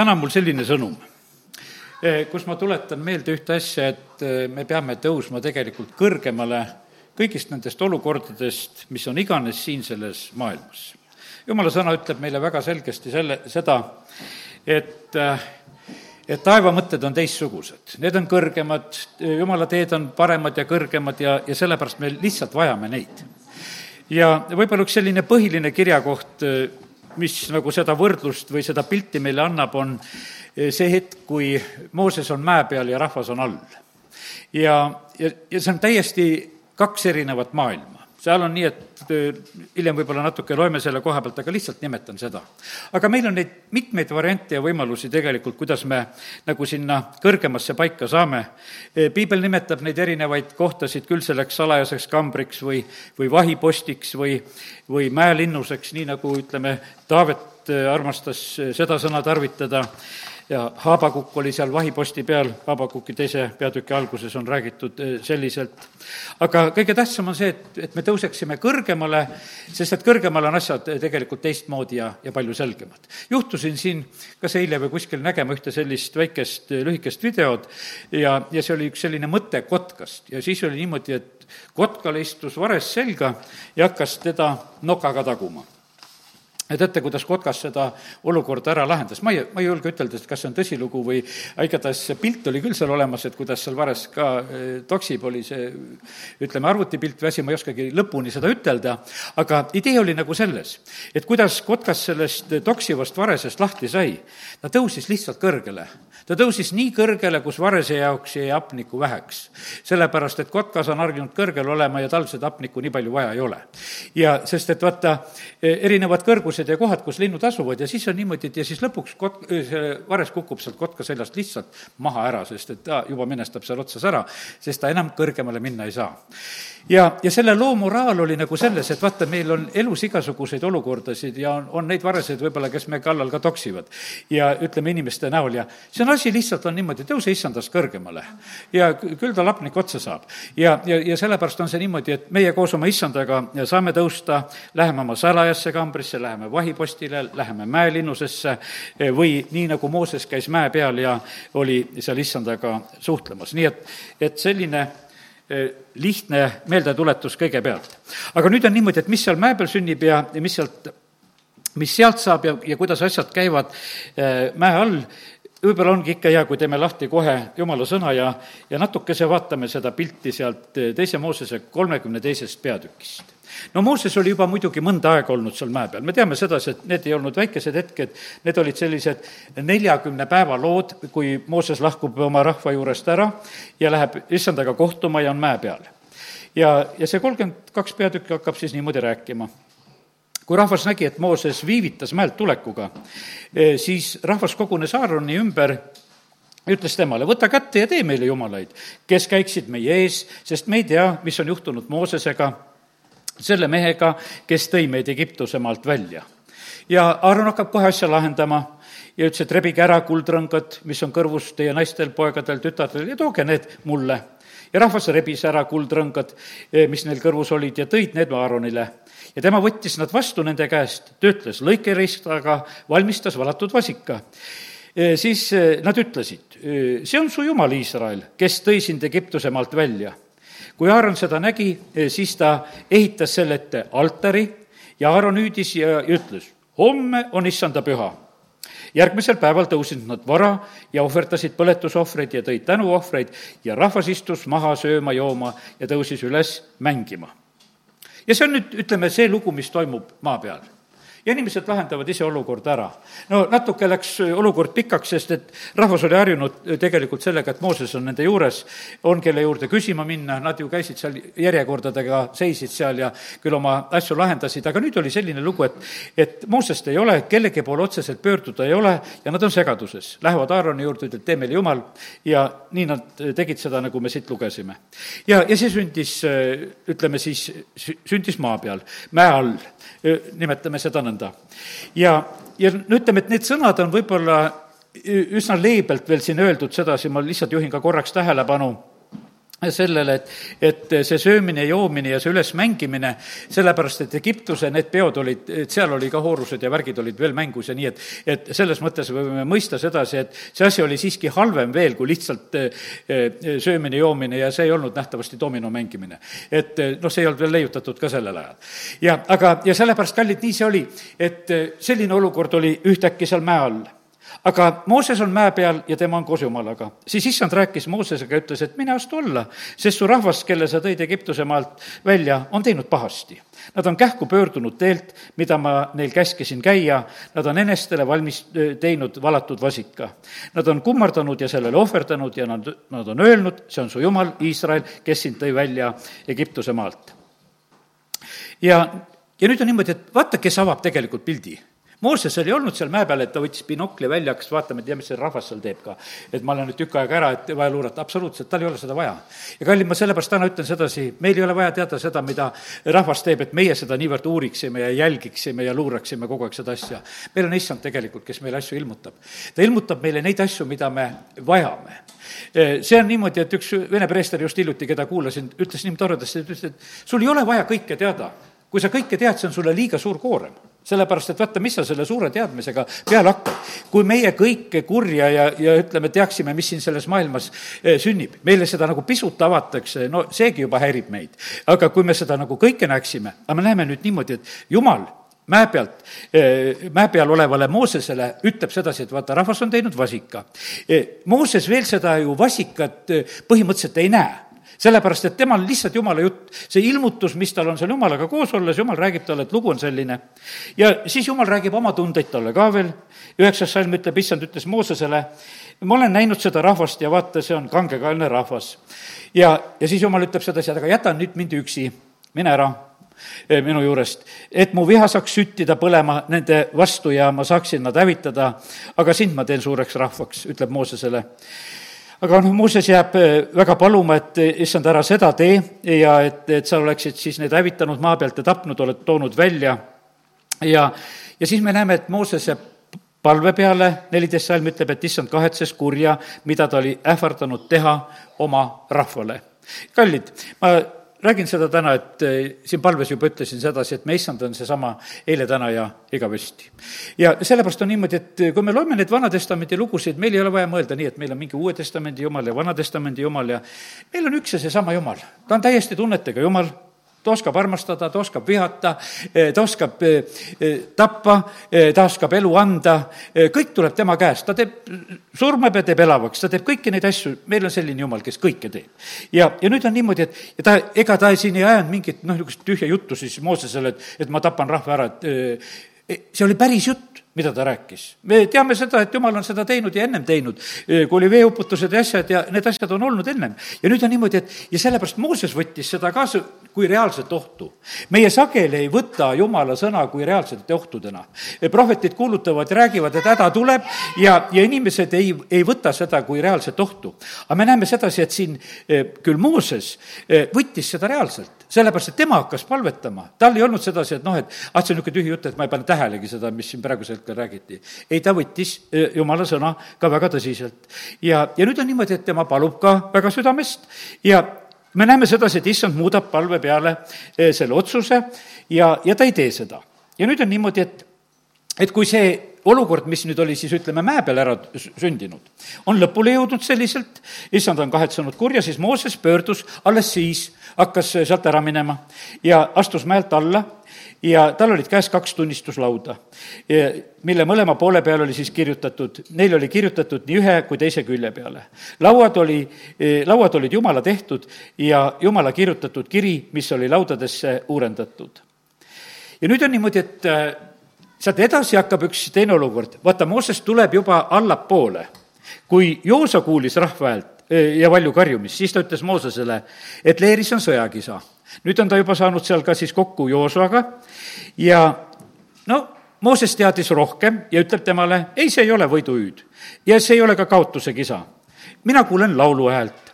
täna on mul selline sõnum, kus ma tuletan meelde ühte asja, et me peame tõusma tegelikult kõrgemale kõigist nendest olukordadest, mis on iganes siin selles maailmas. jumala sõna ütleb meile väga selgesti selle, seda, et et taeva mõtted on teistsugused, need on kõrgemad, jumala teed on paremad ja kõrgemad ja, ja sellepärast me lihtsalt vajame neid. ja võib-olla üks selline põhiline kirjakoht, mis nagu seda võrdlust või seda pilti meile annab, on see hetk, kui Mooses on mäe peal ja rahvas on all. ja, ja, ja see on täiesti kaks erinevat maailma seal on nii, et hiljem võib-olla natuke loeme selle koha pealt, aga lihtsalt nimetan seda. aga meil on neid mitmeid variante ja võimalusi tegelikult, kuidas me nagu sinna kõrgemasse paika saame. piibel nimetab neid erinevaid kohtasid küll selleks salajaseks kambriks või, või vahipostiks või, või mäelinnuseks, nii nagu ütleme, Taavet armastas seda sõna tarvitada ja Haabakukk oli seal vahiposti peal, Haabakuki teise peatüki alguses on räägitud eh, selliselt. aga kõige tähtsam on see, et, et me tõuseksime kõrgemale, sest et kõrgemal on asjad tegelikult teistmoodi ja, ja palju selgemad. juhtusin siin kas eile või kuskil nägema ühte sellist väikest lühikest videot ja, ja see oli üks selline mõte kotkast ja siis oli niimoodi, et kotkale istus vares selga ja hakkas teda nokaga taguma teate, kuidas Kotkas seda olukorda ära lahendas, ma ei, ma ei julge ütelda, et kas see on tõsilugu või igatahes see pilt oli küll seal olemas, et kuidas seal vares ka eh, toksib, oli see ütleme, arvutipilt või asi, ma ei oskagi lõpuni seda ütelda, aga idee oli nagu selles, et kuidas Kotkas sellest toksivast varesest lahti sai. ta tõusis lihtsalt kõrgele. ta tõusis nii kõrgele, kus varese jaoks jäi hapnikku väheks. sellepärast, et Kotkas on harjunud kõrgel olema ja tal seda hapnikku nii palju vaja ei ole. ja sest, et vaata, erinevad kõrgused alused ja kohad, kus linnud asuvad ja siis on niimoodi, et ja siis lõpuks kot-, see vares kukub sealt kotka seljast lihtsalt maha ära, sest et ta juba minestab seal otsas ära, sest ta enam kõrgemale minna ei saa. ja, ja selle loo moraal oli nagu selles, et vaata, meil on elus igasuguseid olukordasid ja on, on neid vareseid võib-olla, kes me kallal ka toksivad. ja ütleme, inimeste näol ja see on asi lihtsalt on niimoodi, tõuse issandast kõrgemale. ja küll ta lapnik otsa saab. ja, ja, ja sellepärast on see niimoodi, et meie koos oma issandaga saame tõusta, läheme oma salajasse kambrisse, läheme vahipostile, läheme mäelinnusesse või nii, nagu Mooses käis mäe peal ja oli seal issandaga suhtlemas, nii et, et selline e, lihtne meeldetuletus kõigepealt. aga nüüd on niimoodi, et mis seal mäe peal sünnib ja, ja mis sealt, mis sealt saab ja, ja kuidas asjad käivad e, mäe all, võib-olla ongi ikka hea, kui teeme lahti kohe jumala sõna ja, ja natukese vaatame seda pilti sealt teise Moosese kolmekümne teisest peatükist no Mooses oli juba muidugi mõnda aega olnud seal mäe peal, me teame sedasi, et need ei olnud väikesed hetked, need olid sellised neljakümne päeva lood, kui Mooses lahkub oma rahva juurest ära ja läheb issandaga kohtuma ja on mäe peal. ja, ja see kolmkümmend kaks peatükki hakkab siis niimoodi rääkima. Kui rahvas nägi, et Mooses viivitas mäelt tulekuga, eh, siis rahvas kogunes Aaroni ümber ütles temale, võta kätte ja tee meile jumalaid, kes käiksid meie ees, sest me ei tea, mis on juhtunud Moosesega selle mehega, kes tõi meid Egiptuse maalt välja. ja Aaron hakkab kohe asja lahendama ja ütles, et rebige ära kuldrõngad, mis on kõrvus teie naistel, poegadel, tütardel ja tooge need mulle. ja rahvas rebis ära kuldrõngad, eh, mis neil kõrvus olid ja tõid need Aaronile. ja tema võttis nad vastu nende käest, töötles lõikeristaga, valmistas valatud vasika eh, siis eh, nad ütlesid, see on su jumal Iisrael, kes tõi sind Egiptuse maalt välja kui Aaron seda nägi, eh, siis ta ehitas selle ette altari ja Aaron hüüdis ja ütles, homme on issanda püha järgmisel päeval tõusid nad vara ja ohverdasid põletusohvreid ja tõid tänuohvreid ja rahvas istus maha sööma-jooma ja tõusis üles mängima. ja see on nüüd, ütleme, see lugu, mis toimub maa peal ja inimesed lahendavad ise olukorda ära. no natuke läks olukord pikaks, sest et rahvas oli harjunud tegelikult sellega, et Mooses on nende juures, on, kelle juurde küsima minna, nad ju käisid seal järjekordadega, seisid seal ja küll oma asju lahendasid, aga nüüd oli selline lugu, et, et Moosest ei ole, kellegi poole otseselt pöörduda ei ole ja nad on segaduses. Lähevad Aaroni juurde, ütlevad, tee meile jumal ja nii nad tegid seda, nagu me siit lugesime. ja, ja see sündis, ütleme siis, sündis maa peal, mäe all, nimetame seda nõnda. Ja, ja no ütleme, et need sõnad on võib-olla üsna leebelt veel siin öeldud sedasi, ma lihtsalt juhin ka korraks tähelepanu, sellele, et, et see söömine, joomine ja see ülesmängimine, sellepärast et Egiptuse need peod olid, seal oli ka hoorused ja värgid olid veel mängus ja nii, et, et selles mõttes me võime mõista sedasi, et see asi oli siiski halvem veel kui lihtsalt eh, eh, söömine, joomine ja see ei olnud nähtavasti domino mängimine. et eh, noh, see ei olnud veel leiutatud ka sellel ajal. ja aga, ja sellepärast, kallid, nii see oli, et selline olukord oli ühtäkki seal mäe all aga Mooses on mäe peal ja tema on koos Jumalaga. siis issand rääkis Moosesega ja ütles, et mine astu alla, sest su rahvas, kelle sa tõid Egiptuse maalt välja, on teinud pahasti. Nad on kähku pöördunud teelt, mida ma neil käskisin käia, nad on enestele valmis teinud valatud vasika. Nad on kummardanud ja sellele ohverdanud ja nad, nad on öelnud, see on su jumal, Iisrael, kes sind tõi välja Egiptuse maalt. ja, ja nüüd on niimoodi, et vaata, kes avab tegelikult pildi Mooses oli olnud seal mäe peal, et ta võttis binokli välja, hakkas vaatama, et tea, mis see rahvas seal teeb ka. et ma olen nüüd tükk aega ära, et vaja luurata, absoluutselt, tal ei ole seda vaja. ja kallid, ma sellepärast täna ütlen sedasi, meil ei ole vaja teada seda, mida rahvas teeb, et meie seda niivõrd uuriksime ja jälgiksime ja luuraksime kogu aeg seda asja. meil on issand tegelikult, kes meile asju ilmutab. ta ilmutab meile neid asju, mida me vajame see on niimoodi, et üks vene preester just hiljuti, keda kuulasin, ütles nii toredasti, ütles, et sul ei ole vaja kõike teada. Kui sa kõike tead, see on sulle liiga suur koorem sellepärast, et vaata, mis sa selle suure teadmisega peale hakkad. kui meie kõike kurja ja, ja ütleme, teaksime, mis siin selles maailmas eh, sünnib, meile seda nagu pisut avatakse, no seegi juba häirib meid. aga kui me seda nagu kõike näeksime, aga me näeme nüüd niimoodi, et jumal mäe pealt, eh, mäe peal olevale Moosesele ütleb sedasi, et vaata, rahvas on teinud vasika. Eh, Mooses veel seda ju vasikat põhimõtteliselt ei näe sellepärast, et temal lihtsalt jumala jutt, see ilmutus, mis tal on seal jumalaga koos olles, jumal räägib talle, et lugu on selline. ja siis jumal räägib oma tundeid talle ka veel, üheksas salm ütleb, issand ütles Moosesele, ma olen näinud seda rahvast ja vaata, see on kangekaelne rahvas. ja, ja siis jumal ütleb sedasi, et aga jäta nüüd mind üksi, mine ära eh, minu juurest, et mu viha saaks süttida põlema nende vastu ja ma saaksin nad hävitada, aga sind ma teen suureks rahvaks, ütleb Moosesele aga noh, Mooses jääb äh, väga paluma, et äh, issand, ära seda tee ja et, et sa oleksid siis need hävitanud maa pealt ja tapnud, oled toonud välja. ja, ja siis me näeme, et Mooses jääb palve peale, neliteist salm ütleb, et issand kahetses kurja, mida ta oli ähvardanud teha oma rahvale. kallid, ma räägin seda täna, et eh, siin palves juba ütlesin sedasi, et me issand on seesama eile, täna ja igavesti. ja sellepärast on niimoodi, et kui me loeme neid Vana-testamendi lugusid, meil ei ole vaja mõelda nii, et meil on mingi Uue Testamendi Jumal ja Vana-testamendi Jumal ja meil on üks ja seesama Jumal. ta on täiesti tunnetega Jumal ta oskab armastada, ta oskab vihata, eh, ta oskab eh, eh, tappa, ta oskab elu anda, kõik tuleb tema käest, ta teeb, surmab ja teeb elavaks, ta teeb kõiki neid asju, meil on selline jumal, kes kõike teeb. ja, ja nüüd on niimoodi, et ta, ega ta siin ei ajanud mingit noh, niisugust tühja juttu siis Moosesele, et, et ma tapan rahva ära, et see oli päris jutt mida ta rääkis. me teame seda, et jumal on seda teinud ja ennem teinud, kui oli veeuputused ja asjad ja need asjad on olnud ennem. ja nüüd on niimoodi, et ja sellepärast Mooses võttis seda kaasa kui reaalset ohtu. meie sageli ei võta jumala sõna kui reaalsete ohtudena. prohvetid kuulutavad räägivad, et häda tuleb ja, ja inimesed ei, ei võta seda kui reaalset ohtu. aga me näeme sedasi, et siin küll Mooses võttis seda reaalselt sellepärast, et tema hakkas palvetama, tal ei olnud sedasi, et noh, et ah, see on niisugune tühi jutt, et ma ei pane tähelegi seda, mis siin praegusel hetkel räägiti. ei, ta võttis eh, jumala sõna ka väga tõsiselt. ja, ja nüüd on niimoodi, et tema palub ka väga südamest ja me näeme sedasi, et issand muudab palve peale eh, selle otsuse ja, ja ta ei tee seda. ja nüüd on niimoodi, et, et kui see olukord, mis nüüd oli siis ütleme, mäe peal ära sündinud, on lõpule jõudnud selliselt, issand on kahetsenud kurja, siis Mooses pöördus alles siis hakkas sealt ära minema ja astus mäelt alla ja tal olid käes kaks tunnistuslauda, mille mõlema poole peal oli siis kirjutatud, neil oli kirjutatud nii ühe kui teise külje peale. lauad oli, lauad olid Jumala tehtud ja Jumala kirjutatud kiri, mis oli laudadesse uurendatud. ja nüüd on niimoodi, et sealt edasi hakkab üks teine olukord, vaata, Mooses tuleb juba allapoole. kui Joosa kuulis rahva häält, ja valju karjumist, siis ta ütles Moosesele, et leeris on sõjakisa. nüüd on ta juba saanud seal ka siis kokku Joosuaga ja no Mooses teadis rohkem ja ütleb temale, ei, see ei ole võiduhüüd ja see ei ole ka kaotuse kisa. mina kuulen laulu häält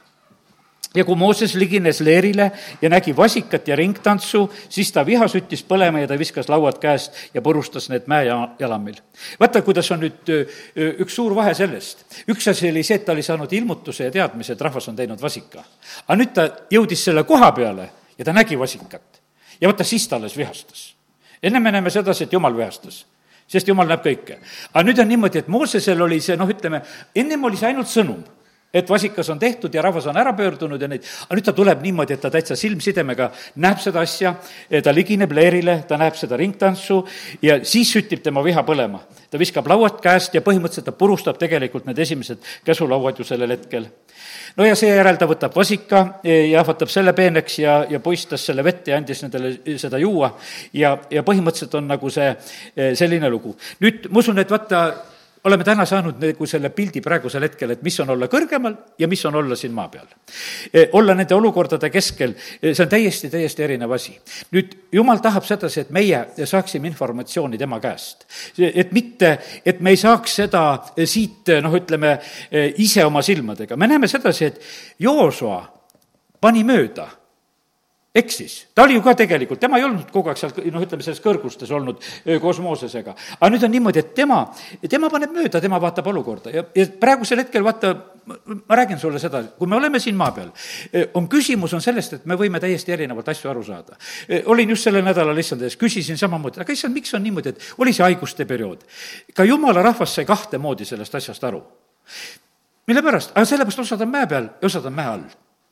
ja kui Mooses ligines leerile ja nägi vasikat ja ringtantsu, siis ta viha süttis põlema ja ta viskas lauad käest ja purustas need mäejalamil. vaata, kuidas on nüüd üks suur vahe sellest. üks asi oli see, et ta oli saanud ilmutuse ja teadmise, et rahvas on teinud vasika. aga nüüd ta jõudis selle koha peale ja ta nägi vasikat. ja vaata, siis ta alles vihastas. enne me näeme sedasi, et jumal vihastas sest jumal näeb kõike. aga nüüd on niimoodi, et Moosesel oli see, noh, ütleme, ennem oli see ainult sõnum et vasikas on tehtud ja rahvas on ära pöördunud ja neid, aga nüüd ta tuleb niimoodi, et ta täitsa silmsidemega näeb seda asja, ta ligineb leerile, ta näeb seda ringtantsu ja siis süttib tema viha põlema. ta viskab lauad käest ja põhimõtteliselt ta purustab tegelikult need esimesed käsulauad ju sellel hetkel. no ja seejärel ta võtab vasika ja ahvatab selle peeneks ja, ja puistas selle vette ja andis nendele seda juua ja, ja põhimõtteliselt on nagu see selline lugu. nüüd ma usun, et vaata, oleme täna saanud nagu selle pildi praegusel hetkel, et mis on olla kõrgemal ja mis on olla siin maa peal. E, olla nende olukordade keskel, e, see on täiesti, täiesti erinev asi. nüüd jumal tahab sedasi, et meie saaksime informatsiooni tema käest. et mitte, et me ei saaks seda siit, noh, ütleme, e, ise oma silmadega. me näeme sedasi, et Joosua pani mööda eksis, ta oli ju ka tegelikult, tema ei olnud kogu aeg seal, noh, ütleme, selles kõrgustes olnud koos Moosesega. aga nüüd on niimoodi, et tema, tema paneb mööda, tema vaatab olukorda ja, ja praegusel hetkel vaata, ma räägin sulle seda, kui me oleme siin maa peal, on küsimus on sellest, et me võime täiesti erinevalt asju aru saada. olin just sellel nädalal issand ees, küsisin samamoodi, aga issand, miks on niimoodi, et oli see haiguste periood. ka jumala rahvas sai kahte moodi sellest asjast aru. mille pärast? aga sellepärast osad on mäe peal ja osad on mäe all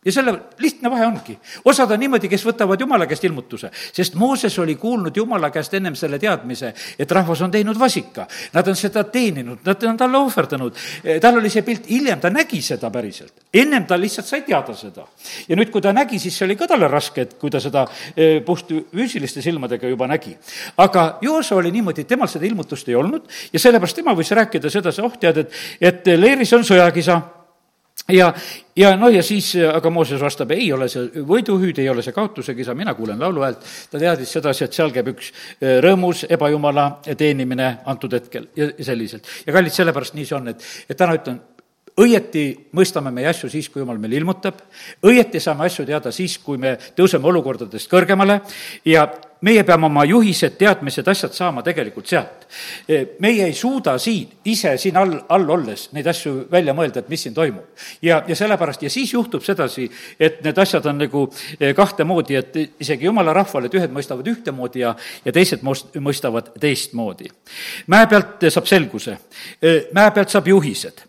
ja selle lihtne vahe ongi. osad on niimoodi, kes võtavad Jumala käest ilmutuse, sest Mooses oli kuulnud Jumala käest ennem selle teadmise, et rahvas on teinud vasika. Nad on seda teeninud, nad on talle ohverdanud, tal oli see pilt, hiljem ta nägi seda päriselt. ennem ta lihtsalt sai teada seda. ja nüüd, kui ta nägi, siis see oli ka talle raske, et kui ta seda eh, puht füüsiliste silmadega juba nägi. aga Joosa oli niimoodi, et temal seda ilmutust ei olnud ja sellepärast tema võis rääkida sedasi, oh tead, et, et leeris on sõjakisa ja, ja no ja siis, aga Mooses vastab, ei ole see võiduhüüd, ei ole see kaotuse kisa, mina kuulen lauluhäält. ta teadis sedasi, et seal käib üks e, rõõmus ebajumala teenimine antud hetkel ja selliselt. ja kallid, sellepärast nii see on, et, et täna ütlen, õieti mõistame meie asju siis, kui jumal meile ilmutab, õieti saame asju teada siis, kui me tõuseme olukordadest kõrgemale ja meie peame oma juhised, teadmised, asjad saama tegelikult sealt. meie ei suuda siin, ise siin all, all olles neid asju välja mõelda, et mis siin toimub. ja, ja sellepärast, ja siis juhtub sedasi, et need asjad on nagu kahte moodi, et isegi jumala rahval, et ühed mõistavad ühtemoodi ja, ja teised mõistavad teistmoodi. mäe pealt saab selguse, mäe pealt saab juhised.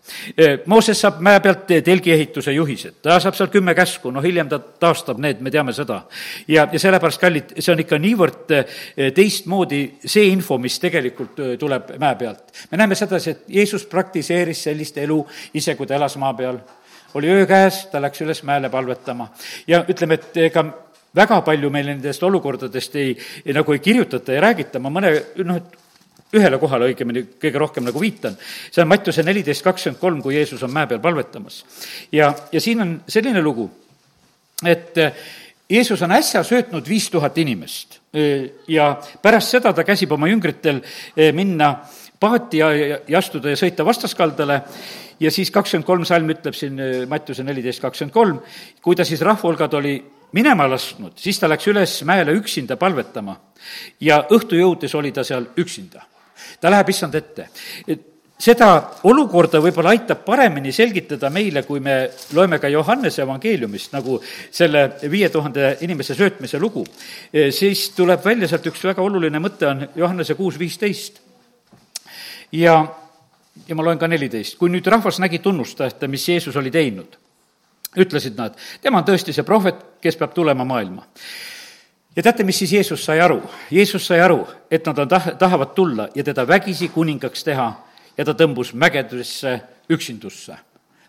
Mooses saab mäe pealt telgiehituse juhised, ta saab seal kümme käsku, noh hiljem ta taastab need, me teame seda. ja, ja sellepärast, kallid, see on ikka niivõrd niivõrd eh, teistmoodi see info, mis tegelikult eh, tuleb mäe pealt. me näeme sedasi, et Jeesus praktiseeris sellist elu ise, kui ta elas maa peal. oli öö käes, ta läks üles mäele palvetama ja ütleme, et ega väga palju meil nendest olukordadest ei, ei, nagu ei kirjutata ja räägita, ma mõne, noh, et ühele kohale õigemini kõige rohkem nagu viitan. see on Mattiuse neliteist kakskümmend kolm, kui Jeesus on mäe peal palvetamas. ja, ja siin on selline lugu, et Jeesus on äsja söötnud viis tuhat inimest ja pärast seda ta käsib oma jüngritel minna paati ja, ja, astuda ja sõita vastaskaldale ja siis kakskümmend kolm salm ütleb siin Mattiuse neliteist kakskümmend kolm, kui ta siis rahvahulgad oli minema lasknud, siis ta läks üles mäele üksinda palvetama. Ja õhtu jõudes oli ta seal üksinda. ta läheb issand ette seda olukorda võib-olla aitab paremini selgitada meile, kui me loeme ka Johannese evangeeliumist, nagu selle viie tuhande inimese söötmise lugu, e, siis tuleb välja sealt üks väga oluline mõte, on Johannese kuus viisteist. ja, ja ma loen ka neliteist. kui nüüd rahvas nägi tunnustajate, mis Jeesus oli teinud, ütlesid nad, tema on tõesti see prohvet, kes peab tulema maailma ja teate, mis siis Jeesus sai aru? Jeesus sai aru, et nad on tah-, tahavad tulla ja teda vägisi kuningaks teha ja ta tõmbus mägedesse üksindusse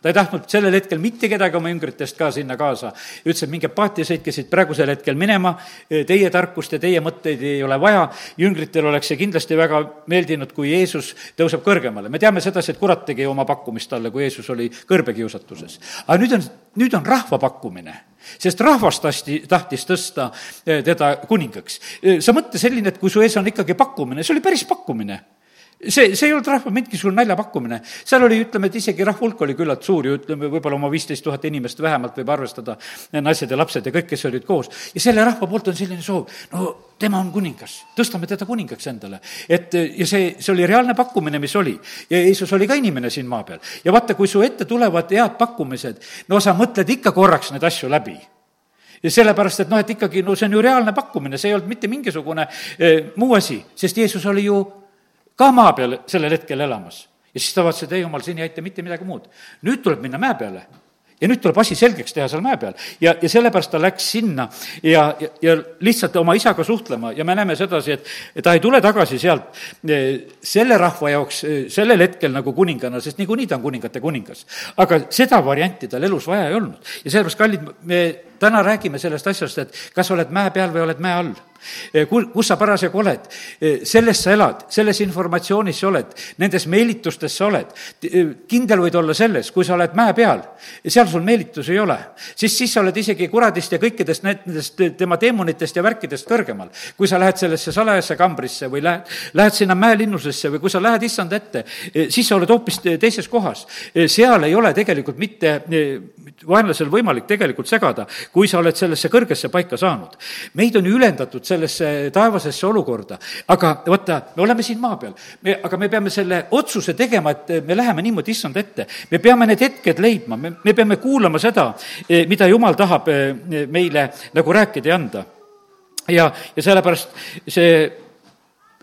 ta ei tahtnud sellel hetkel mitte kedagi oma jüngritest ka sinna kaasa. ütles, et minge paati, sõitke siit praegusel hetkel minema, teie tarkust ja teie mõtteid ei ole vaja, jüngritel oleks see kindlasti väga meeldinud, kui Jeesus tõuseb kõrgemale. me teame sedasi, et kurat tegi oma pakkumist talle, kui Jeesus oli kõrbekiusatuses. aga nüüd on, nüüd on rahva pakkumine sest rahvas tasti, tahtis tõsta teda kuningaks. sa mõtle selline, et kui su ees on ikkagi pakkumine, see oli päris pakkumine see, see ei olnud rahva mingisugune naljapakkumine. seal oli, ütleme, et isegi rahva hulk oli küllalt suur ju, ütleme, võib-olla oma viisteist tuhat inimest vähemalt võib arvestada, naised ja lapsed ja kõik, kes olid koos. ja selle rahva poolt on selline soov, no tema on kuningas, tõstame teda kuningaks endale. et ja see, see oli reaalne pakkumine, mis oli. ja Jeesus oli ka inimene siin maa peal. ja vaata, kui su ette tulevad head pakkumised, no sa mõtled ikka korraks neid asju läbi ja sellepärast, et noh, et ikkagi, no see on ju reaalne pakkumine, see ei olnud mitte mingisugune eh, muu asi, sest Jeesus oli ju ka maa peal sellel hetkel elamas. ja siis ta vaatas, et ei jumal, siin ei aita mitte midagi muud. nüüd tuleb minna mäe peale ja nüüd tuleb asi selgeks teha seal mäe peal. ja, ja sellepärast ta läks sinna ja, ja, ja lihtsalt oma isaga suhtlema ja me näeme sedasi, et ta ei tule tagasi sealt eh, selle rahva jaoks eh, sellel hetkel nagu kuningana, sest niikuinii ta on kuningate kuningas. aga seda varianti tal elus vaja ei olnud. ja sellepärast, kallid, me täna räägime sellest asjast, et kas oled mäe peal või oled mäe all kus sa parasjagu oled, eh, selles sa elad, selles informatsioonis sa oled, nendes meelitustes sa oled. Eh, kindel võid olla selles, kui sa oled mäe peal, seal sul meelitusi ei ole, siis, siis sa oled isegi kuradist ja kõikidest nendest tema teemonitest ja värkidest kõrgemal. kui sa lähed sellesse salajasse kambrisse või lähed, lähed sinna mäelinnusesse või kui sa lähed issand ette, siis sa oled hoopis teises kohas. seal ei ole tegelikult mitte vaenlasel võimalik tegelikult segada, kui sa oled sellesse kõrgesse paika saanud. meid on ju ülendatud sellesse taevasesse olukorda. aga vaata, me oleme siin maa peal, me, aga me peame selle otsuse tegema, et me läheme niimoodi issand ette. me peame need hetked leidma, me, me peame kuulama seda, eh, mida jumal tahab eh, meile nagu rääkida ja anda. ja, ja sellepärast see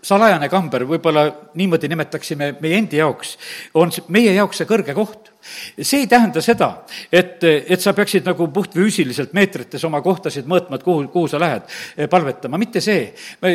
salajane kamber, võib-olla niimoodi nimetaksime meie endi jaoks, on meie jaoks see kõrge koht see ei tähenda seda, et, et sa peaksid nagu puhtfüüsiliselt meetrites oma kohtasid mõõtma, et kuhu, kuhu sa lähed eh, palvetama, mitte see.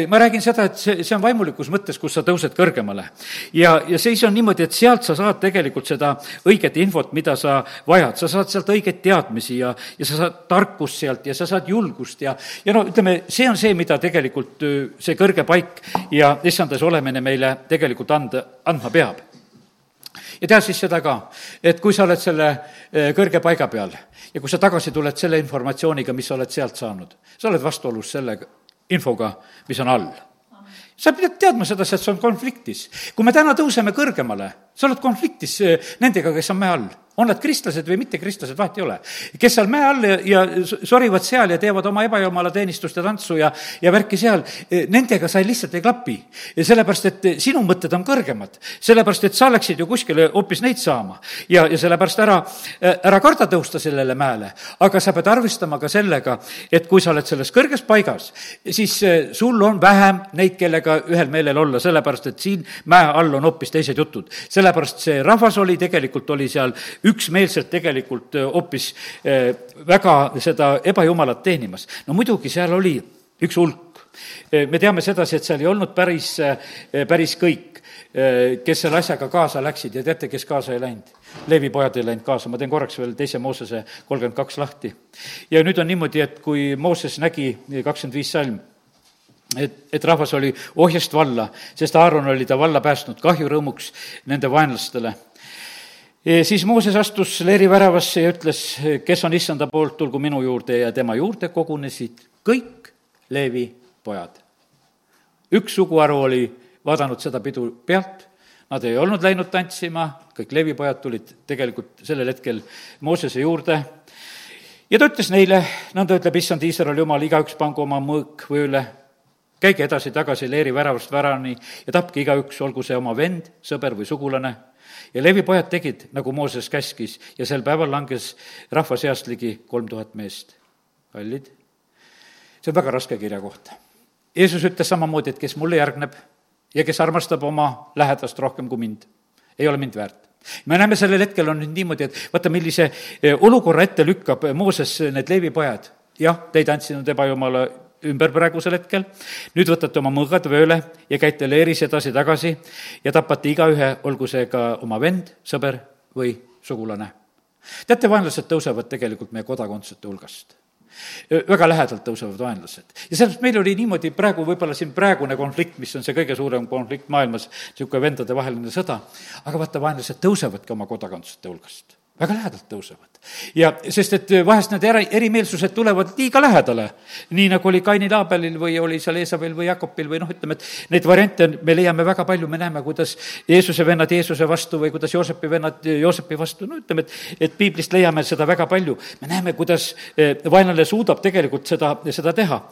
ma räägin seda, et see, see on vaimulikus mõttes, kus sa tõused kõrgemale. ja, ja siis on niimoodi, et sealt sa saad tegelikult seda õiget infot, mida sa vajad, sa saad sealt õigeid teadmisi ja, ja sa saad tarkust sealt ja sa saad julgust ja, ja no ütleme, see on see, mida tegelikult see kõrge paik ja issandas olemine meile tegelikult anda, andma peab ja tea siis seda ka, et kui sa oled selle eh, kõrge paiga peal ja kui sa tagasi tuled selle informatsiooniga, mis sa oled sealt saanud, sa oled vastuolus selle infoga, mis on all sa pead teadma sedasi, et see on konfliktis. kui me täna tõuseme kõrgemale, sa oled konfliktis eh, nendega, kes on mäe all on nad kristlased või mittekristlased, vahet ei ole. kes seal mäe all ja, ja sorivad seal ja teevad oma ebajumala teenistust ja tantsu ja, ja värki seal, e, nendega sa lihtsalt ei klapi. ja sellepärast, et sinu mõtted on kõrgemad. sellepärast, et sa läksid ju kuskile hoopis neid saama. ja, ja sellepärast ära, ära karda tõusta sellele mäele, aga sa pead arvestama ka sellega, et kui sa oled selles kõrges paigas, siis sul on vähem neid, kellega ühel meelel olla, sellepärast et siin mäe all on hoopis teised jutud. Sellepärast see rahvas oli, tegelikult oli seal üksmeelselt tegelikult äh, hoopis äh, väga seda ebajumalat teenimas. no muidugi seal oli üks hulk. Äh, me teame sedasi, et seal ei olnud päris, päris kõik, kes selle asjaga kaasa läksid ja teate, kes kaasa ei läinud? Leevi pojad ei läinud kaasa, ma teen korraks veel teise Moosese kolmkümmend kaks lahti. ja nüüd on niimoodi, et kui Mooses nägi kakskümmend viis salm, et, et rahvas oli ohjast valla, sest Aaron oli ta valla päästnud kahjurõõmuks nende vaenlastele. Siis Mooses astus leeri väravasse ja ütles, kes on issanda poolt, tulgu minu juurde ja tema juurde kogunesid kõik Leevi pojad. üks suguharu oli vaadanud seda pidu pealt, nad ei olnud läinud tantsima, kõik Leevi pojad tulid tegelikult sellel hetkel Moosese juurde. Ja ta ütles neile, nõnda ütleb issand Iisraeli jumal, igaüks pangu oma mõõk vööle, käige edasi-tagasi leeri väravast värani ja tapke igaüks, olgu see oma vend, sõber või sugulane ja Levi pojad tegid, nagu Mooses käskis ja sel päeval langes rahva seast ligi kolm tuhat meest. kallid, see on väga raske kirjakoht. Jeesus ütles samamoodi, et kes mulle järgneb ja kes armastab oma lähedast rohkem kui mind, ei ole mind väärt me näeme sellel hetkel on nüüd niimoodi, et vaata, millise eh, olukorra ette lükkab Mooses need Leevi pojad. jah, te ei tantsinud ebajumala ümber praegusel hetkel, nüüd võtate oma mõõgad vööle ja käite leeris edasi-tagasi ja tapate igaühe, olgu see ka oma vend, sõber või sugulane. teate, vaenlased tõusevad tegelikult meie kodakondsete hulgast väga lähedalt tõusevad vaenlased. ja sellepärast meil oli niimoodi praegu, võib-olla siin praegune konflikt, mis on see kõige suurem konflikt maailmas, niisugune vendadevaheline sõda, aga vaata, vaenlased tõusevadki oma kodakondsete hulgast väga lähedalt tõusevad. ja sest, et vahest need eri, erimeelsused tulevad liiga lähedale, nii nagu oli Kainil Aabelil või oli seal Eesavil või Jakobil või noh, ütleme, et neid variante me leiame väga palju, me näeme, kuidas Jeesuse vennad Jeesuse vastu või kuidas Joosepi vennad Joosepi vastu, no ütleme, et, et piiblist leiame seda väga palju. me näeme, kuidas eh, vaenlane suudab tegelikult seda, seda teha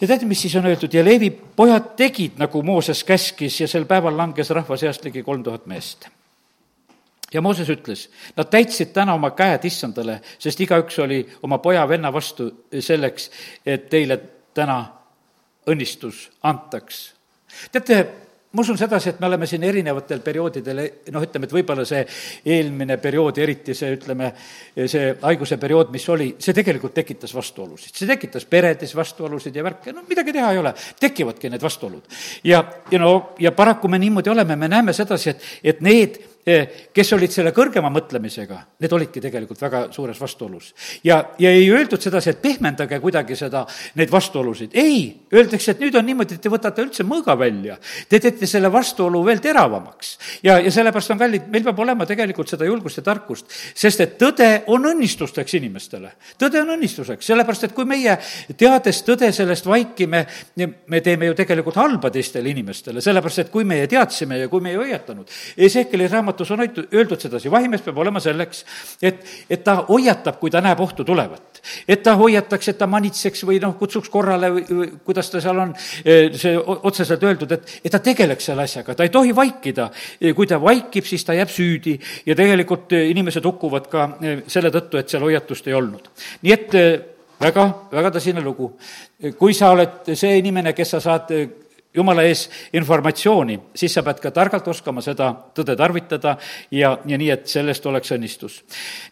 ja teate, mis siis on öeldud ja Leevi pojad tegid, nagu Mooses käskis ja sel päeval langes rahva seast ligi kolm tuhat meest ja Mooses ütles, nad täitsid täna oma käed issandale, sest igaüks oli oma poja-venna vastu selleks, et teile täna õnnistus antaks. teate, ma usun sedasi, et me oleme siin erinevatel perioodidel, noh, ütleme, et võib-olla see eelmine periood, eriti see, ütleme, see haiguse periood, mis oli, see tegelikult tekitas vastuolusid. see tekitas peredes vastuolusid ja värke, no midagi teha ei ole, tekivadki need vastuolud. ja, ja no, ja paraku me niimoodi oleme, me näeme sedasi, et, et need kes olid selle kõrgema mõtlemisega, need olidki tegelikult väga suures vastuolus. ja, ja ei öeldud sedasi, et pehmendage kuidagi seda, neid vastuolusid, ei, öeldakse, et nüüd on niimoodi, et te võtate üldse mõõga välja, te teete selle vastuolu veel teravamaks. ja, ja sellepärast on kallid, meil peab olema tegelikult seda julgust ja tarkust, sest et tõde on õnnistusteks inimestele. tõde on õnnistuseks, sellepärast et kui meie, teades tõde, sellest vaikime, me teeme ju tegelikult halba teistele inimestele, sellepärast et kui meie teadsime ja kui me ei hoiatanud, Ezekieli raamat raamatus on öeldud sedasi, vahimees peab olema selleks, et, et ta hoiatab, kui ta näeb ohtu tulevat. et ta hoiataks, et ta manitseks või noh, kutsuks korrale või, või kuidas ta seal on, e, see otseselt öeldud, et, et ta tegeleks selle asjaga, ta ei tohi vaikida. E, kui ta vaikib, siis ta jääb süüdi ja tegelikult e, inimesed hukkuvad ka selle tõttu, et seal hoiatust ei olnud. nii et väga, väga tõsine lugu. kui sa oled see inimene, kes sa saad jumala ees informatsiooni, siis sa pead ka targalt oskama seda tõde tarvitada ja, ja nii, et sellest oleks õnnistus.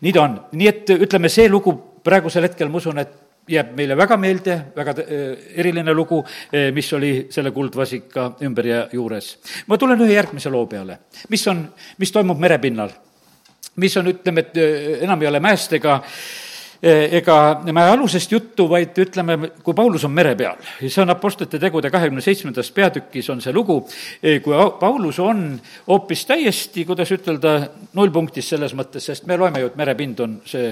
nii ta on, nii et ütleme, see lugu praegusel hetkel, ma usun, et jääb meile väga meelde, väga äh, eriline lugu, äh, mis oli selle kuldvasika ümber ja juures. ma tulen ühe järgmise loo peale, mis on, mis toimub merepinnal. mis on, ütleme, et äh, enam ei ole mäest ega äh, ega me alusest juttu, vaid ütleme, kui Paulus on mere peal, see on Apostlite tegude kahekümne seitsmendas peatükis on see lugu, eh, kui Paulus on hoopis täiesti, kuidas ütelda, nullpunktis selles mõttes, sest me loeme ju, et merepind on see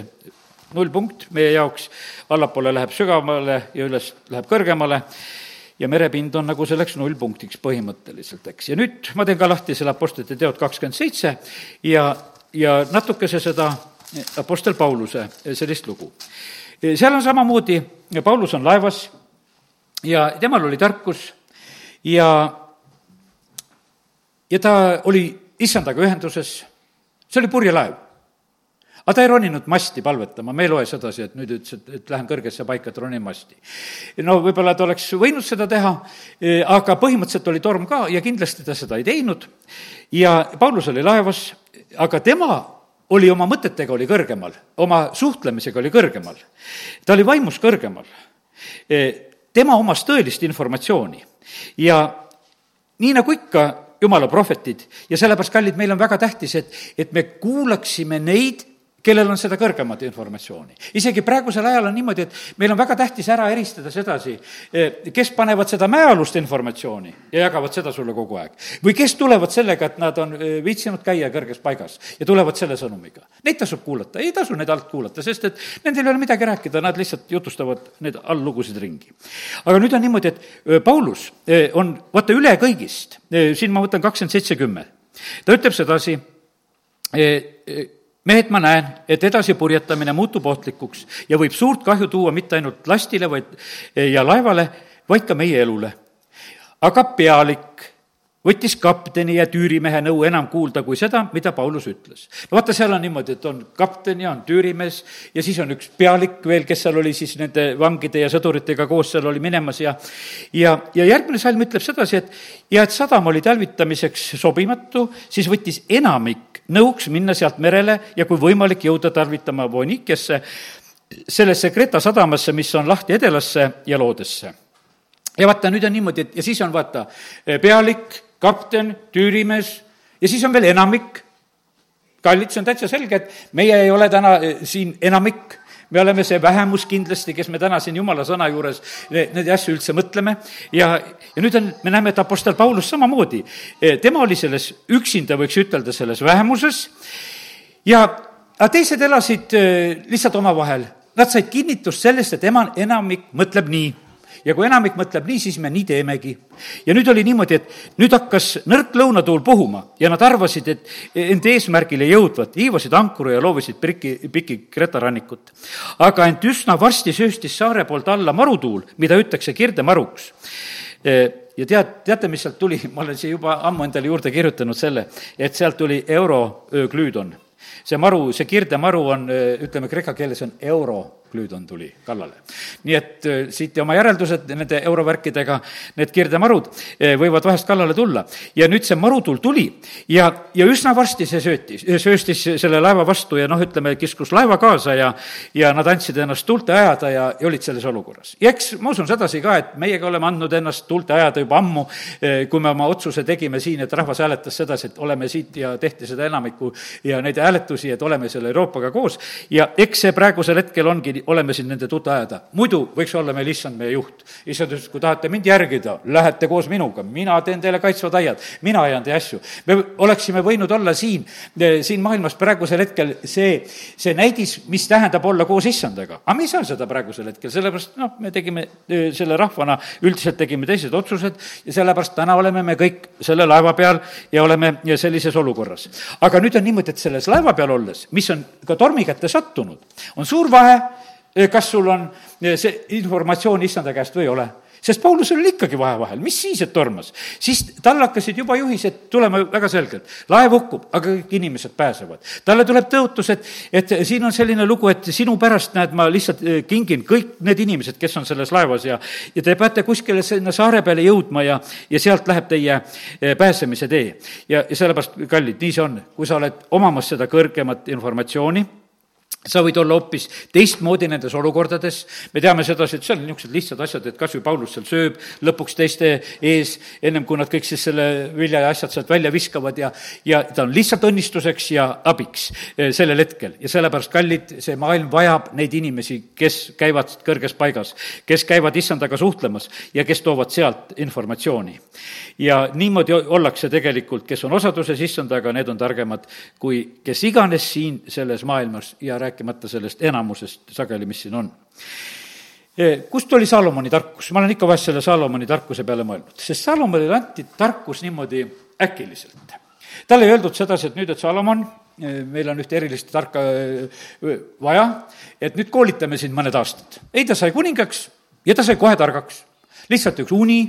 nullpunkt meie jaoks, allapoole läheb sügavamale ja üles läheb kõrgemale. Ja merepind on nagu selleks nullpunktiks põhimõtteliselt, eks. ja nüüd ma teen ka lahti selle Apostlite teod kakskümmend seitse ja, ja natukese seda Apostel Pauluse sellist lugu. seal on samamoodi, Paulus on laevas ja temal oli tarkus ja, ja ta oli issandaga ühenduses, see oli purjelaev aga ta ei roninud masti palvetama, me ei loe sedasi, et nüüd ütles, et, et lähen kõrgesse paika, et ronin masti. no võib-olla ta oleks võinud seda teha, aga põhimõtteliselt oli torm ka ja kindlasti ta seda ei teinud. ja Paulus oli laevas, aga tema oli oma mõtetega, oli kõrgemal, oma suhtlemisega oli kõrgemal. ta oli vaimus kõrgemal. E, tema omas tõelist informatsiooni ja nii nagu ikka, jumala prohvetid ja sellepärast, kallid, meil on väga tähtis, et, et me kuulaksime neid, kellel on seda kõrgemat informatsiooni. isegi praegusel ajal on niimoodi, et meil on väga tähtis ära eristada sedasi, eh, kes panevad seda mäealust informatsiooni ja jagavad seda sulle kogu aeg. või kes tulevad sellega, et nad on eh, viitsinud käia kõrges paigas ja tulevad selle sõnumiga. Neid tasub kuulata, ei tasu neid alt kuulata, sest et nendel ei ole midagi rääkida, nad lihtsalt jutustavad neid alllugusid ringi. aga nüüd on niimoodi, et eh, Paulus on vaata üle kõigist, siin ma võtan kakskümmend seitse kümme, ta ütleb sedasi, mehed, ma näen, et edasipurjetamine muutub ohtlikuks ja võib suurt kahju tuua mitte ainult lastile, vaid, ja laevale, vaid ka meie elule. aga pealik võttis kapteni ja tüürimehe nõu enam kuulda kui seda, mida Paulus ütles. no vaata, seal on niimoodi, et on kapten ja on tüürimees ja siis on üks pealik veel, kes seal oli siis nende vangide ja sõduritega koos seal oli minemas ja ja, ja järgmine salm ütleb sedasi, et ja et sadam oli talvitamiseks sobimatu, siis võttis enamik nõuks minna sealt merele ja kui võimalik, jõuda tarvitama Voonikiasse, sellesse Kreta sadamasse, mis on lahti Edelasse ja Loodesse ja vaata, nüüd on niimoodi, et ja siis on vaata pealik, kapten, tüürimees ja siis on veel enamik. kallid, see on täitsa selge, et meie ei ole täna eh, siin enamik, me oleme see vähemus kindlasti, kes me täna siin jumala sõna juures neid asju üldse mõtleme. Ja, ja nüüd on, me näeme, et Apostel Paulus samamoodi, eh, tema oli selles üksinda, võiks ütelda, selles vähemuses. Ja aga teised elasid äh, lihtsalt omavahel. Nad said kinnitust sellest, et ema, enamik mõtleb nii ja kui enamik mõtleb nii, siis me nii teemegi. ja nüüd oli niimoodi, et nüüd hakkas nõrk lõunatuul puhuma ja nad arvasid, et enda eesmärgile jõudvat, hiivasid ankru ja loovisid priki, piki Kreta rannikut. aga ent üsna varsti sööstis saare poolt alla marutuul, mida ütakse kirdemaruks e, ja tead, teate, mis sealt tuli, ma olen siia juba ammu endale juurde kirjutanud selle, et sealt tuli euroglüüdon. see maru, see kirdemaru on, ütleme kreeka keeles on euro Glüüdon tuli kallale. nii et äh, siit oma järeldused nende eurovärkidega, need kirdemarud äh, võivad vahest kallale tulla. ja nüüd see marutuul tuli ja, ja üsna varsti see söötis, sööstis selle laeva vastu ja noh, ütleme, kiskus laeva kaasa ja ja nad andsid ennast tuulte ajada ja, ja olid selles olukorras. ja eks ma usun sedasi ka, et meiega oleme andnud ennast tuulte ajada juba ammu, äh, kui me oma otsuse tegime siin, et rahvas hääletas sedasi, et oleme siit ja tehti seda enamikku ja neid hääletusi, et oleme selle Euroopaga koos ja eks see praegusel hetkel ongi oleme siin nende tuta ajada. muidu võiks olla meil issand meie juht. issand ütles, kui tahate mind järgida, lähete koos minuga, mina teen teile kaitsvad aiad, mina ajan teie asju. me oleksime võinud olla siin, eh, siin maailmas praegusel hetkel see, see näidis, mis tähendab olla koos issandaga. aga me ei saa seda praegusel hetkel, sellepärast noh, me tegime eh, selle rahvana, üldiselt tegime teised otsused ja sellepärast täna oleme me kõik selle laeva peal ja oleme sellises olukorras. aga nüüd on niimoodi, et selles laeva peal olles, mis on ka tormi kätte sattunud, on suur vahe kas sul on see informatsioon issanda käest või ei ole sest Paulusel oli ikkagi vahe vahel, mis siis, et tormas. siis tal hakkasid juba juhised tulema väga selgelt. laev hukkub, aga kõik inimesed pääsevad. talle tuleb tõotus, et, et siin on selline lugu, et sinu pärast, näed, ma lihtsalt kingin kõik need inimesed, kes on selles laevas ja ja te peate kuskile sinna saare peale jõudma ja, ja sealt läheb teie pääsemise tee. ja, ja sellepärast, kallid, nii see on, kui sa oled omamas seda kõrgemat informatsiooni sa võid olla hoopis teistmoodi nendes olukordades, me teame sedasi, et seal on niisugused lihtsad asjad, et kas või Paulus seal sööb lõpuks teiste ees, ennem kui nad kõik siis selle vilja ja asjad sealt välja viskavad ja, ja ta on lihtsalt õnnistuseks ja abiks eh, sellel hetkel. ja sellepärast, kallid, see maailm vajab neid inimesi, kes käivad kõrges paigas, kes käivad issandaga suhtlemas ja kes toovad sealt informatsiooni. ja niimoodi ollakse tegelikult, kes on osaduses issandaga, need on targemad kui kes iganes siin selles maailmas ja rääkima rääkimata sellest enamusest sageli, mis siin on kust oli Salomoni tarkus? ma olen ikka vahest selle Salomoni tarkuse peale mõelnud, sest Salomonile anti tarkus niimoodi äkiliselt. talle ei öeldud sedasi, et nüüd, et Salomon, meil on ühte erilist tarka vaja, et nüüd koolitame sind mõned aastad. ei, ta sai kuningaks ja ta sai kohe targaks. lihtsalt üks uni,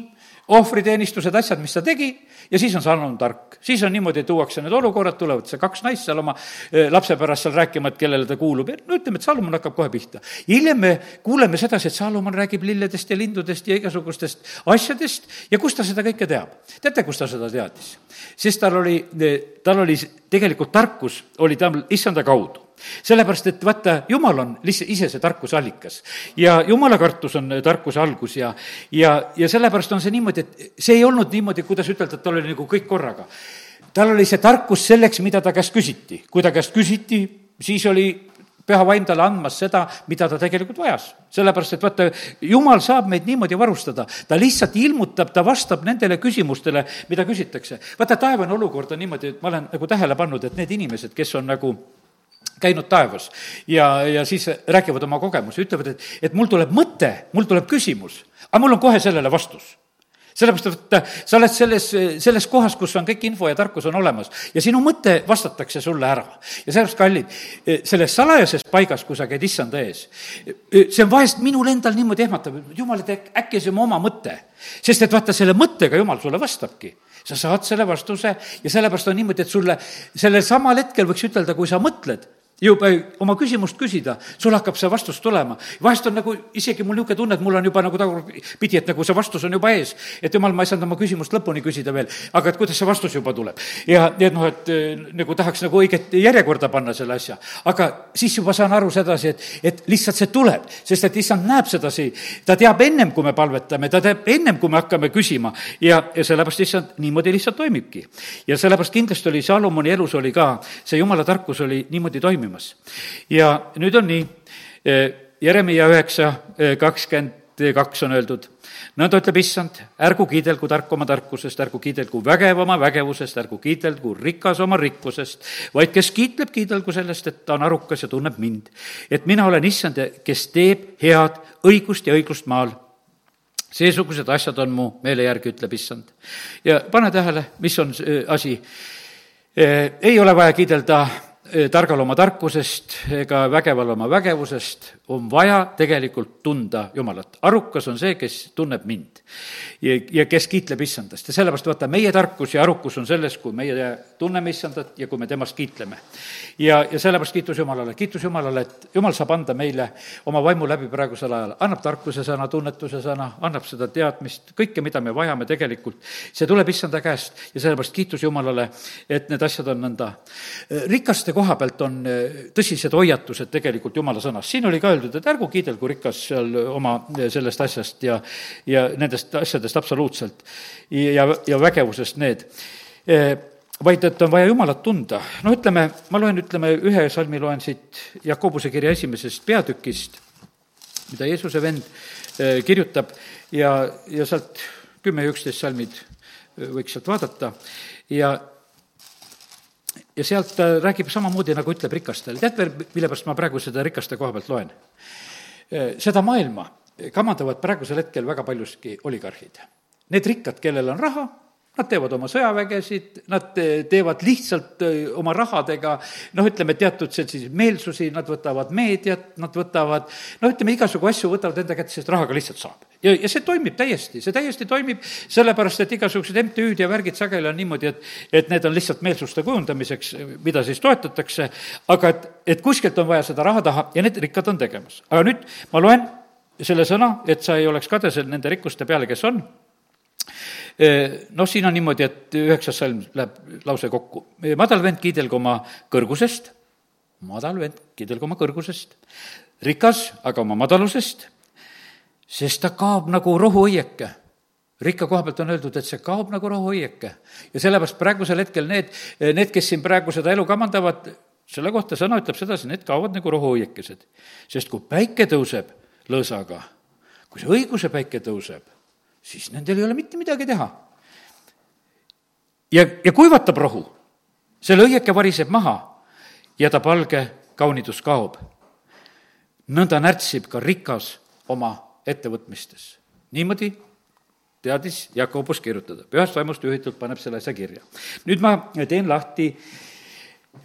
ohvriteenistused, asjad, mis ta tegi, ja siis on Salomon tark. siis on niimoodi, tuuakse need olukorrad, tulevad see kaks naist seal oma lapse pärast seal rääkima, et kellele ta kuulub ja no ütleme, et Salomon hakkab kohe pihta. hiljem me kuuleme sedasi, et Salomon räägib lilledest ja lindudest ja igasugustest asjadest ja kust ta seda kõike teab? teate, kust ta seda teadis? sest tal oli, tal oli tegelikult tarkus, oli tal issanda kaudu sellepärast, et vaata, jumal on lihtsalt ise see tarkuse allikas. ja jumala kartus on tarkuse algus ja, ja, ja sellepärast on see niimoodi, et see ei olnud niimoodi, kuidas ütelda, et tal oli nagu kõik korraga. tal oli see tarkus selleks, mida ta käest küsiti. kui ta käest küsiti, siis oli püha vaim talle andmas seda, mida ta tegelikult vajas. sellepärast, et vaata, jumal saab meid niimoodi varustada, ta lihtsalt ilmutab, ta vastab nendele küsimustele, mida küsitakse. vaata, taevane olukord on niimoodi, et ma olen nagu tähele pannud, et need inimesed, kes on nagu käinud taevas ja, ja siis räägivad oma kogemusi, ütlevad, et, et mul tuleb mõte, mul tuleb küsimus, aga mul on kohe sellele vastus sellepärast, et sa oled selles, selles kohas, kus on kõik info ja tarkus on olemas ja sinu mõte vastatakse sulle ära. ja sellepärast, kallid, selles salajases paigas, kui sa käid issanda ees, see on vahest minul endal niimoodi ehmatav, jumal, et äkki see on oma mõte. sest et vaata, selle mõttega jumal sulle vastabki sa saad selle vastuse ja sellepärast on niimoodi, et sulle sellel samal hetkel võiks ütelda, kui sa mõtled, juba oma küsimust küsida, sul hakkab see vastus tulema. vahest on nagu isegi mul niisugune tunne, et mul on juba nagu tagurpidi, et nagu see vastus on juba ees. et jumal, ma ei saanud oma küsimust lõpuni küsida veel, aga et kuidas see vastus juba tuleb. ja, ja noh, et eh, nagu tahaks nagu õiget järjekorda panna selle asja. aga siis juba saan aru sedasi, et, et lihtsalt see tuleb, sest et issand näeb sedasi, ta teab ennem, kui me palvetame, ta teab ennem, kui me hakkame küsima ja, ja sellepärast issand niimoodi lihtsalt toimibki. ja sellepärast kindlasti oli Salomoni elus oli ka, see jumala tarkus oli niimoodi toimimas toimimas. ja nüüd on nii, e, Jeremiah üheksa e, kakskümmend kaks on öeldud. nõnda ütleb issand, ärgu kiidelgu tark oma tarkusest, ärgu kiidelgu vägev oma vägevusest, ärgu kiidelgu rikas oma rikkusest, vaid kes kiitleb, kiidelgu sellest, et ta on arukas ja tunneb mind. et mina olen issand, kes teeb head, õigust ja õiglust maal seesugused asjad on mu meele järgi, ütleb issand. ja pane tähele, mis on see asi. ei ole vaja kiidelda targal oma tarkusest ega vägeval oma vägevusest, on vaja tegelikult tunda Jumalat. arukas on see, kes tunneb mind ja, ja kes kiitleb issandast ja sellepärast vaata, meie tarkus ja arukus on selles, kui meie tunneme issandat ja kui me temast kiitleme. ja, ja sellepärast kiitus Jumalale, kiitus Jumalale, et Jumal saab anda meile oma vaimu läbi praegusel ajal, annab tarkuse sõna, tunnetuse sõna, annab seda teadmist, kõike, mida me vajame tegelikult, see tuleb issanda käest ja sellepärast kiitus Jumalale, et need asjad on nõnda. rikaste koha pealt on tõsised hoiatused tegelikult Jumala sõnas, siin oli ka öeldud, et ärgu kiidelgu rikas seal oma sellest asjast ja, ja nendest asjadest absoluutselt ja, ja vägevusest need. Vaid et on vaja Jumalat tunda. no ütleme, ma loen, ütleme, ühe salmi loen siit Jakobuse kirja esimesest peatükist, mida Jeesuse vend kirjutab ja, ja sealt kümme ja üksteist salmid võiks sealt vaadata. Ja ja sealt ta räägib samamoodi, nagu ütleb rikastele. tead veel, mille pärast ma praegu seda rikaste koha pealt loen? seda maailma kamandavad praegusel hetkel väga paljuski oligarhid. Need rikkad, kellel on raha, Nad teevad oma sõjavägesid, nad teevad lihtsalt oma rahadega noh, ütleme teatud selliseid meelsusi, nad võtavad meediat, nad võtavad noh, ütleme igasugu asju võtavad enda kätte, sest rahaga lihtsalt saab. ja, ja see toimib täiesti, see täiesti toimib, sellepärast et igasugused MTÜ-d ja värgid sageli on niimoodi, et et need on lihtsalt meelsuste kujundamiseks, mida siis toetatakse, aga et, et kuskilt on vaja seda raha taha ja need rikkad on tegemas. aga nüüd ma loen selle sõna, et sa ei oleks kadesel nende rikkuste peale, kes on noh, siin on niimoodi, et üheksas salm läheb lause kokku. madal vend kiidelgu oma kõrgusest, madal vend kiidelgu oma kõrgusest, rikas aga oma madalusest, sest ta kaob nagu rohuõieke rikka koha pealt on öeldud, et see kaob nagu rohuõieke. ja sellepärast praegusel hetkel need, need, kes siin praegu seda elu kamandavad, selle kohta sõna ütleb sedasi, need kaovad nagu rohuõiekesed. sest kui päike tõuseb lõõsaga, kui see õiguse päike tõuseb, siis nendel ei ole mitte midagi teha. ja, ja kuivatab rohu, selle õieke variseb maha ja ta palge kaunidus kaob. nõnda närtsib ka rikas oma ettevõtmistes. niimoodi teadis Jakobus kirjutada, pühast vaimust juhitult paneb selle asja kirja. nüüd ma teen lahti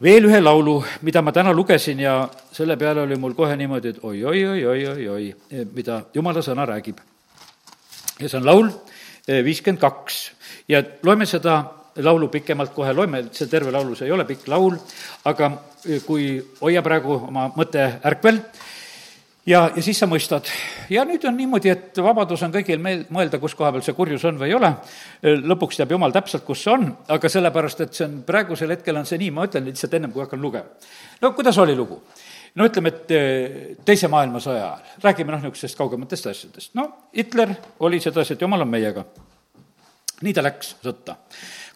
veel ühe laulu, mida ma täna lugesin ja selle peale oli mul kohe niimoodi, et oi-oi-oi-oi-oi-oi, mida jumala sõna räägib ja see on laul eh, viiskümmend kaks ja loeme seda laulu pikemalt kohe, loeme, see terve laulu, see ei ole pikk laul, aga eh, kui hoia praegu oma mõte ärkvel, ja, ja siis sa mõistad. ja nüüd on niimoodi, et vabadus on kõigil meil mõelda, kus koha peal see kurjus on või ei ole, eh, lõpuks teab jumal täpselt, kus see on, aga sellepärast, et see on, praegusel hetkel on see nii, ma ütlen lihtsalt ennem, kui hakkan lugema. no kuidas oli lugu? No ütleme, et eh, Teise maailmasõja ajal, räägime noh, niisugustest kaugematest asjadest. no Hitler oli sedasi, et jumal on meiega. nii ta läks sõtta.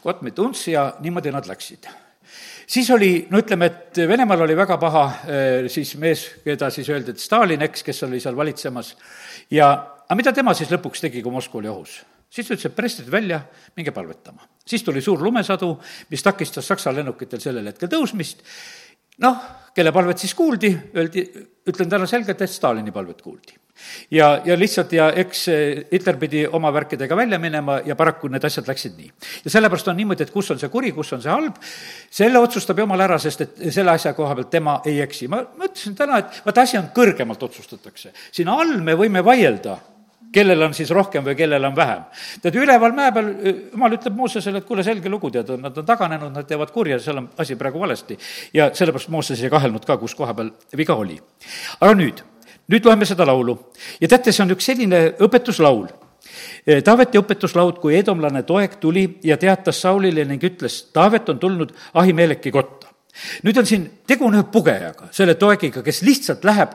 Gott mit uns ja niimoodi nad läksid siis oli, no ütleme, et Venemaal oli väga paha eh, siis mees, keda siis öeldi, et Stalin, eks, kes oli seal valitsemas, ja aga mida tema siis lõpuks tegi, kui Moskva oli ohus? siis ta ütles, et prestid välja, minge palvetama. siis tuli suur lumesadu, mis takistas Saksa lennukitel sellel hetkel tõusmist noh, kelle palvet siis kuuldi, öeldi, ütlen täna selgelt, et Stalini palvet kuuldi. ja, ja lihtsalt ja eks Hitler pidi oma värkidega välja minema ja paraku need asjad läksid nii. ja sellepärast on niimoodi, et kus on see kuri, kus on see halb, selle otsustab jumal ära, sest et selle asja koha pealt tema ei eksi. ma, ma ütlesin täna, et vaata, asi on kõrgemalt otsustatakse. siin all me võime vaielda kellel on siis rohkem või kellel on vähem. tead, üleval mäe peal jumal ütleb Moosesele, et kuule, selge lugu, tead, nad on taganenud, nad teevad kurja, seal on asi praegu valesti. ja sellepärast Mooses ei kahelnud ka, kus koha peal viga oli. aga nüüd, nüüd loeme seda laulu ja teate, see on üks selline õpetuslaul Taaveti õpetuslaud, kui edomlane toeg tuli ja teatas Saulile ning ütles, Taavet on tulnud Ahimeleki kotta nüüd on siin, tegu on ühe pugejaga, selle toegiga, kes lihtsalt läheb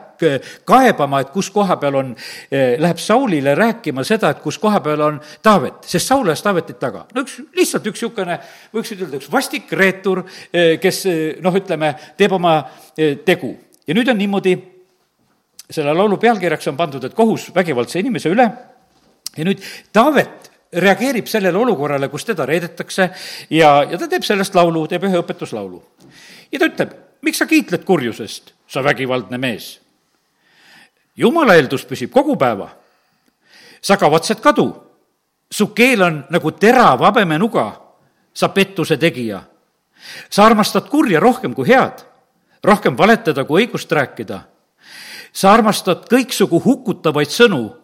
kaebama, et kus koha peal on, eh, läheb Saulile rääkima seda, et kus koha peal on Taavet, sest Saul ajas Taavetit taga. no üks, lihtsalt üks niisugune, võiks ütelda, üks vastik reetur, eh, kes eh, noh, ütleme, teeb oma tegu. ja nüüd on niimoodi, selle laulu pealkirjaks on pandud, et kohus vägivaldse inimese üle ja nüüd Taavet reageerib sellele olukorrale, kus teda reedetakse ja, ja ta teeb sellest laulu, teeb ühe õpetuslaulu. ja ta ütleb, miks sa kiitled kurjusest, sa vägivaldne mees? jumala eeldus püsib kogu päeva. sa kavatsed kadu. su keel on nagu terav habemenuga, sa pettuse tegija. sa armastad kurja rohkem kui head, rohkem valetada kui õigust rääkida. sa armastad kõiksugu hukutavaid sõnu,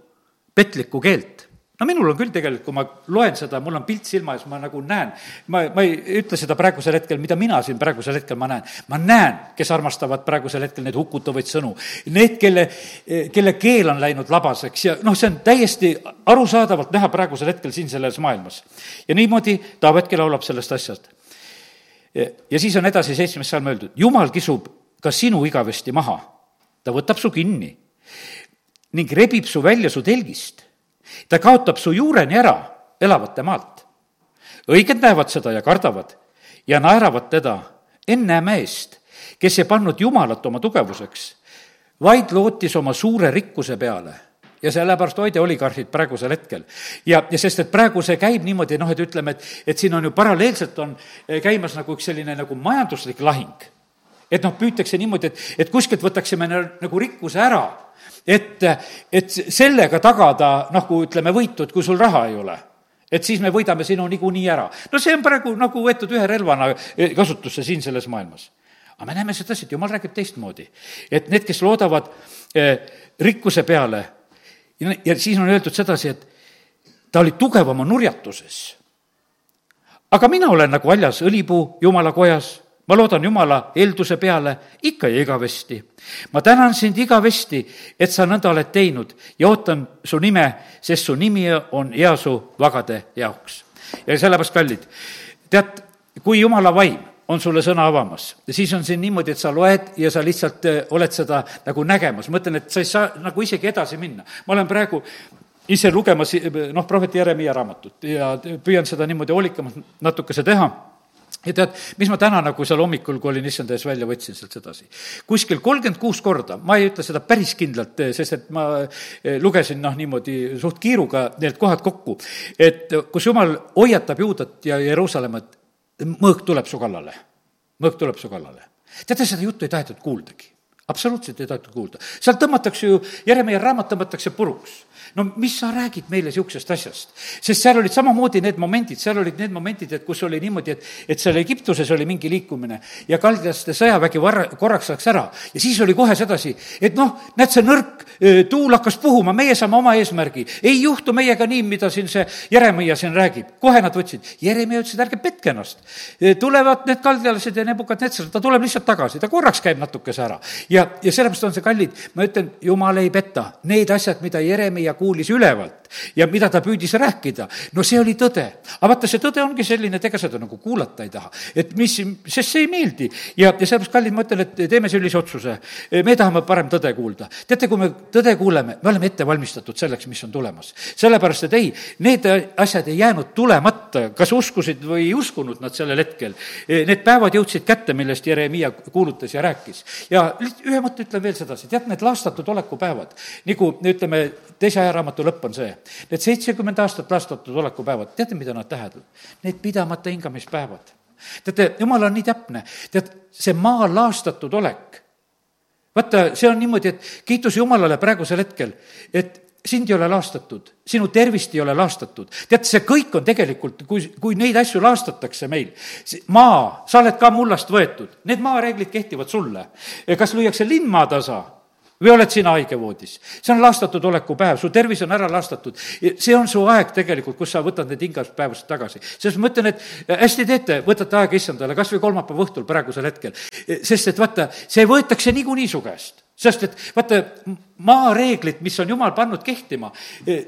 petlikku keelt no minul on küll tegelikult, kui ma loen seda, mul on pilt silma ees, ma nagu näen, ma, ma ei ütle seda praegusel hetkel, mida mina siin praegusel hetkel ma näen. ma näen, kes armastavad praegusel hetkel neid hukutavaid sõnu. Need, kelle, kelle keel on läinud labaseks ja noh, see on täiesti arusaadavalt näha praegusel hetkel siin selles maailmas. ja niimoodi Taavetki laulab sellest asjast. ja siis on edasi seitsmes salm öeldud, jumal kisub ka sinu igavesti maha. ta võtab su kinni ning rebib su välja su telgist ta kaotab su juureni ära elavate maalt. õiged näevad seda ja kardavad ja naeravad teda ennäme eest, kes ei pannud Jumalat oma tugevuseks, vaid lootis oma suure rikkuse peale ja sellepärast hoide oligarhid praegusel hetkel. ja, ja sest, et praegu see käib niimoodi, noh, et ütleme, et, et siin on ju paralleelselt on eh, käimas nagu üks selline nagu majanduslik lahing. et noh, püütakse niimoodi, et, et kuskilt võtaksime nagu rikkuse ära et, et sellega tagada kui ütleme, võitu, et kui sul raha ei ole et siis me võidame sinu niikuinii ära. no see on praegu nagu võetud ühe relvana eh, kasutusse siin selles maailmas. aga me näeme sedasi, et jumal räägib teistmoodi. et need, kes loodavad eh, rikkuse peale ja, ja siis on öeldud sedasi, et ta oli tugev oma nurjatuses. aga mina olen nagu haljas õlipuu jumala kojas ma loodan Jumala eelduse peale ikka ja igavesti. ma tänan sind igavesti, et sa nõnda oled teinud ja ootan su nime, sest su nimi on hea su vagade jaoks. ja sellepärast, kallid, tead, kui Jumala vaim on sulle sõna avamas. ja siis on siin niimoodi, et sa loed ja sa lihtsalt eh, oled seda nagu nägemas, ma ütlen, et sa ei saa nagu isegi edasi minna. ma olen praegu ise lugemas noh, prohvet Jeremiah raamatut ja püüan seda niimoodi hoolikamalt natukese teha ja tead, mis ma täna nagu seal hommikul, kui olin issand ees välja, võtsin sealt sedasi. kuskil kolmkümmend kuus korda, ma ei ütle seda päris kindlalt, sest et ma eh, lugesin noh, niimoodi suht kiiruga need kohad kokku, et kus jumal hoiatab Juudat ja Jeruusalemmat, mõõk tuleb su kallale. mõõk tuleb su kallale. teate, seda juttu ei tahetud kuuldagi absoluutselt ei tahetud kuulda. sealt tõmmatakse ju, Jeremiah raamat tõmmatakse puruks no mis sa räägid meile niisugusest asjast? sest seal olid samamoodi need momendid, seal olid need momendid, et kus oli niimoodi, et, et seal Egiptuses oli mingi liikumine ja kaldlaste sõjavägi varra, korraks läks ära ja siis oli kohe sedasi, et noh, näed, see nõrk tuul hakkas puhuma, meie saame oma eesmärgi. ei juhtu meiega nii, mida siin see Jeremiah siin räägib. kohe nad võtsid, Jeremiah ütles, et ärge petke ennast. tulevad need kaldjalased ja Nebukadnetsar, ta tuleb lihtsalt tagasi, ta korraks käib natukese ära. ja, ja sellepärast on see kallid, ma ütlen, jumal ei peta, need asjad, mida Jeremiah kuulis ülevalt ja mida ta püüdis rääkida, no see oli tõde. aga vaata, see tõde ongi selline, et ega seda nagu kuulata ei taha. et mis, sest see ei meeldi. ja, ja sellepärast, kallid, ma ütlen, et teeme sellise otsuse. me tahame parem tõde kuulda. teate, kui me tõde kuuleme, me oleme ette valmistatud selleks, mis on tulemas. sellepärast, et ei, need asjad ei jäänud tulemata, kas uskusid või ei uskunud nad sellel hetkel. Need päevad jõudsid kätte, millest Jeremiah kuulutas ja rääkis. ja ühe mõtte ütlen veel sedasi, tead, need laastatud olekupäevad, nagu ütleme, teise ajaraamatu lõpp on see, need seitsekümmend aastat laastatud olekupäevad, teate, mida nad tähendavad? Need pidamata hingamispäevad. teate, jumal on nii täpne, tead, see maa laastatud olek, vaata, see on niimoodi, et kiitus Jumalale praegusel hetkel, et sind ei ole laastatud, sinu tervist ei ole laastatud. tead, see kõik on tegelikult, kui, kui neid asju laastatakse meil, maa, sa oled ka mullast võetud, need maareeglid kehtivad sulle. kas lüüakse linn maatasa või oled sina haigevoodis? see on laastatud oleku päev, su tervis on ära laastatud. see on su aeg tegelikult, kus sa võtad need hingaspäevased tagasi. sest ma ütlen, et hästi teete, võtate aega issandale kas või kolmapäeva õhtul praegusel hetkel. sest et vaata, see võetakse niikuinii su käest sest et vaata, maareeglid, mis on jumal pannud kehtima,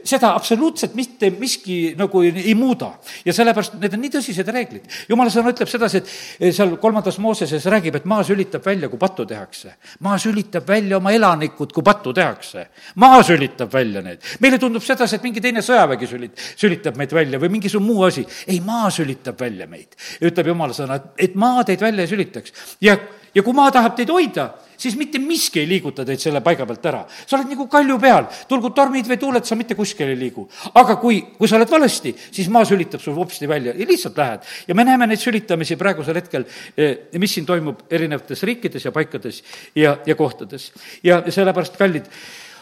seda absoluutselt mitte miski nagu ei, ei muuda. ja sellepärast need on nii tõsised reeglid. jumala sõna ütleb sedasi, et seal kolmandas Mooseses räägib, et maa sülitab välja, kui pattu tehakse. maa sülitab välja oma elanikud, kui pattu tehakse. maa sülitab välja need. meile tundub sedasi, et mingi teine sõjavägi sülit-, sülitab meid välja või mingisugune muu asi. ei, maa sülitab välja meid, ütleb jumala sõna, et, et maa teid välja ei sülitaks. ja, ja kui maa tahab teid hoida, siis mitte miski ei liiguta teid selle paiga pealt ära. Sa oled nagu kalju peal, tulgu tormid või tuuled, sa mitte kuskile ei liigu. aga kui, kui sa oled valesti, siis maa sülitab sul hopsti välja ja lihtsalt lähed. ja me näeme neid sülitamisi praegusel hetkel, mis siin toimub erinevates riikides ja paikades ja, ja kohtades. ja sellepärast, kallid,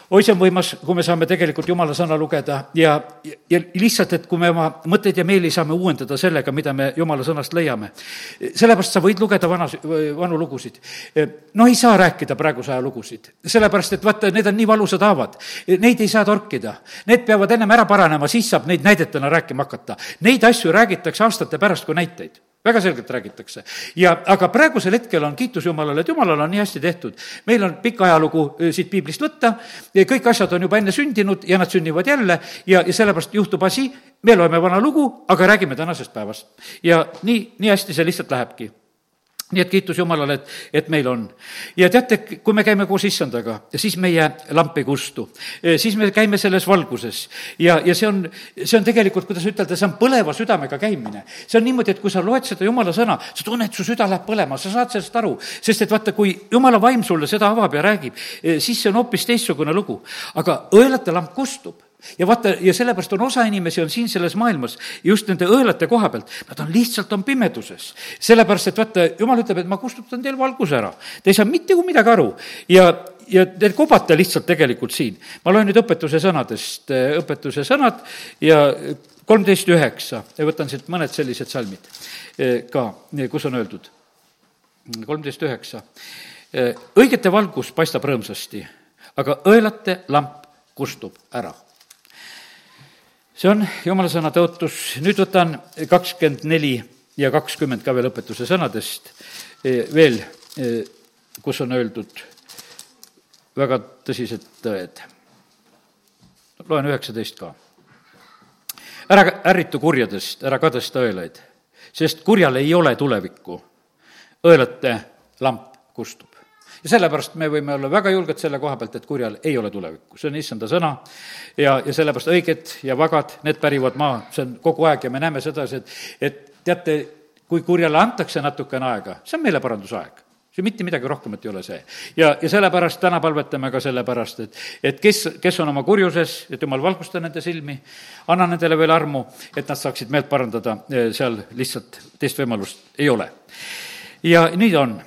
oi, see on võimas, kui me saame tegelikult jumala sõna lugeda ja, ja, lihtsalt, et kui me oma mõtteid ja meeli saame uuendada sellega, mida me jumala sõnast leiame. sellepärast sa võid lugeda vanas, vanu lugusid. no ei saa rääkida praeguse aja lugusid, sellepärast et vaata, need on nii valusad haavad. Neid ei saa torkida, need peavad ennem ära paranema, siis saab neid näidetena rääkima hakata. Neid asju räägitakse aastate pärast kui näiteid väga selgelt räägitakse. ja aga praegusel hetkel on kiitus Jumalale, et Jumalal on nii hästi tehtud. meil on pikk ajalugu siit piiblist võtta, kõik asjad on juba enne sündinud ja nad sünnivad jälle ja, ja sellepärast juhtub asi, me loeme vana lugu, aga räägime tänasest päevast. ja nii, nii hästi see lihtsalt lähebki nii et kiitus Jumalale, et, et meil on. ja teate, kui me käime koos issandaga, siis meie lamp ei kustu. siis me käime selles valguses ja, ja see on, see on tegelikult, kuidas ütelda, see on põleva südamega käimine. see on niimoodi, et kui sa loed seda Jumala sõna, sa tunned, su süda läheb põlema, sa saad sellest aru. sest et vaata, kui Jumala vaim sulle seda avab ja räägib, siis see on hoopis teistsugune lugu. aga õelate lamp kustub ja vaata, ja sellepärast on osa inimesi on siin selles maailmas just nende õelate koha pealt, nad on lihtsalt, on pimeduses. sellepärast, et vaata, jumal ütleb, et ma kustutan teil valguse ära. Te ei saa mitte kui midagi aru ja, ja te kobate lihtsalt tegelikult siin. ma loen nüüd õpetuse sõnadest, õpetuse sõnad ja kolmteist üheksa võtan siit mõned sellised salmid eh, ka, kus on öeldud. kolmteist üheksa. Õigete valgus paistab rõõmsasti, aga õelate lamp kustub ära see on jumala sõna tõotus, nüüd võtan kakskümmend neli ja kakskümmend ka veel õpetuse sõnadest e, veel, e, kus on öeldud väga tõsised tõed. loen üheksateist ka. ära ärritu kurjadest, ära kadesta õelaid, sest kurjal ei ole tulevikku. õelate lamp kustub ja sellepärast me võime olla väga julged selle koha pealt, et kurjal ei ole tulevikku, see on issanda sõna. Ja, ja sellepärast õiged ja vagad, need pärivad maa, see on kogu aeg ja me näeme sedasi, et, et teate, kui kurjale antakse natukene aega, see on meeleparandusaeg see mitte midagi rohkemat ei ole see. ja, ja sellepärast täna palvetame ka sellepärast, et, et kes, kes on oma kurjuses, et jumal valgusta nende silmi, anna nendele veel armu, et nad saaksid meelt parandada, seal lihtsalt teist võimalust ei ole. ja nii on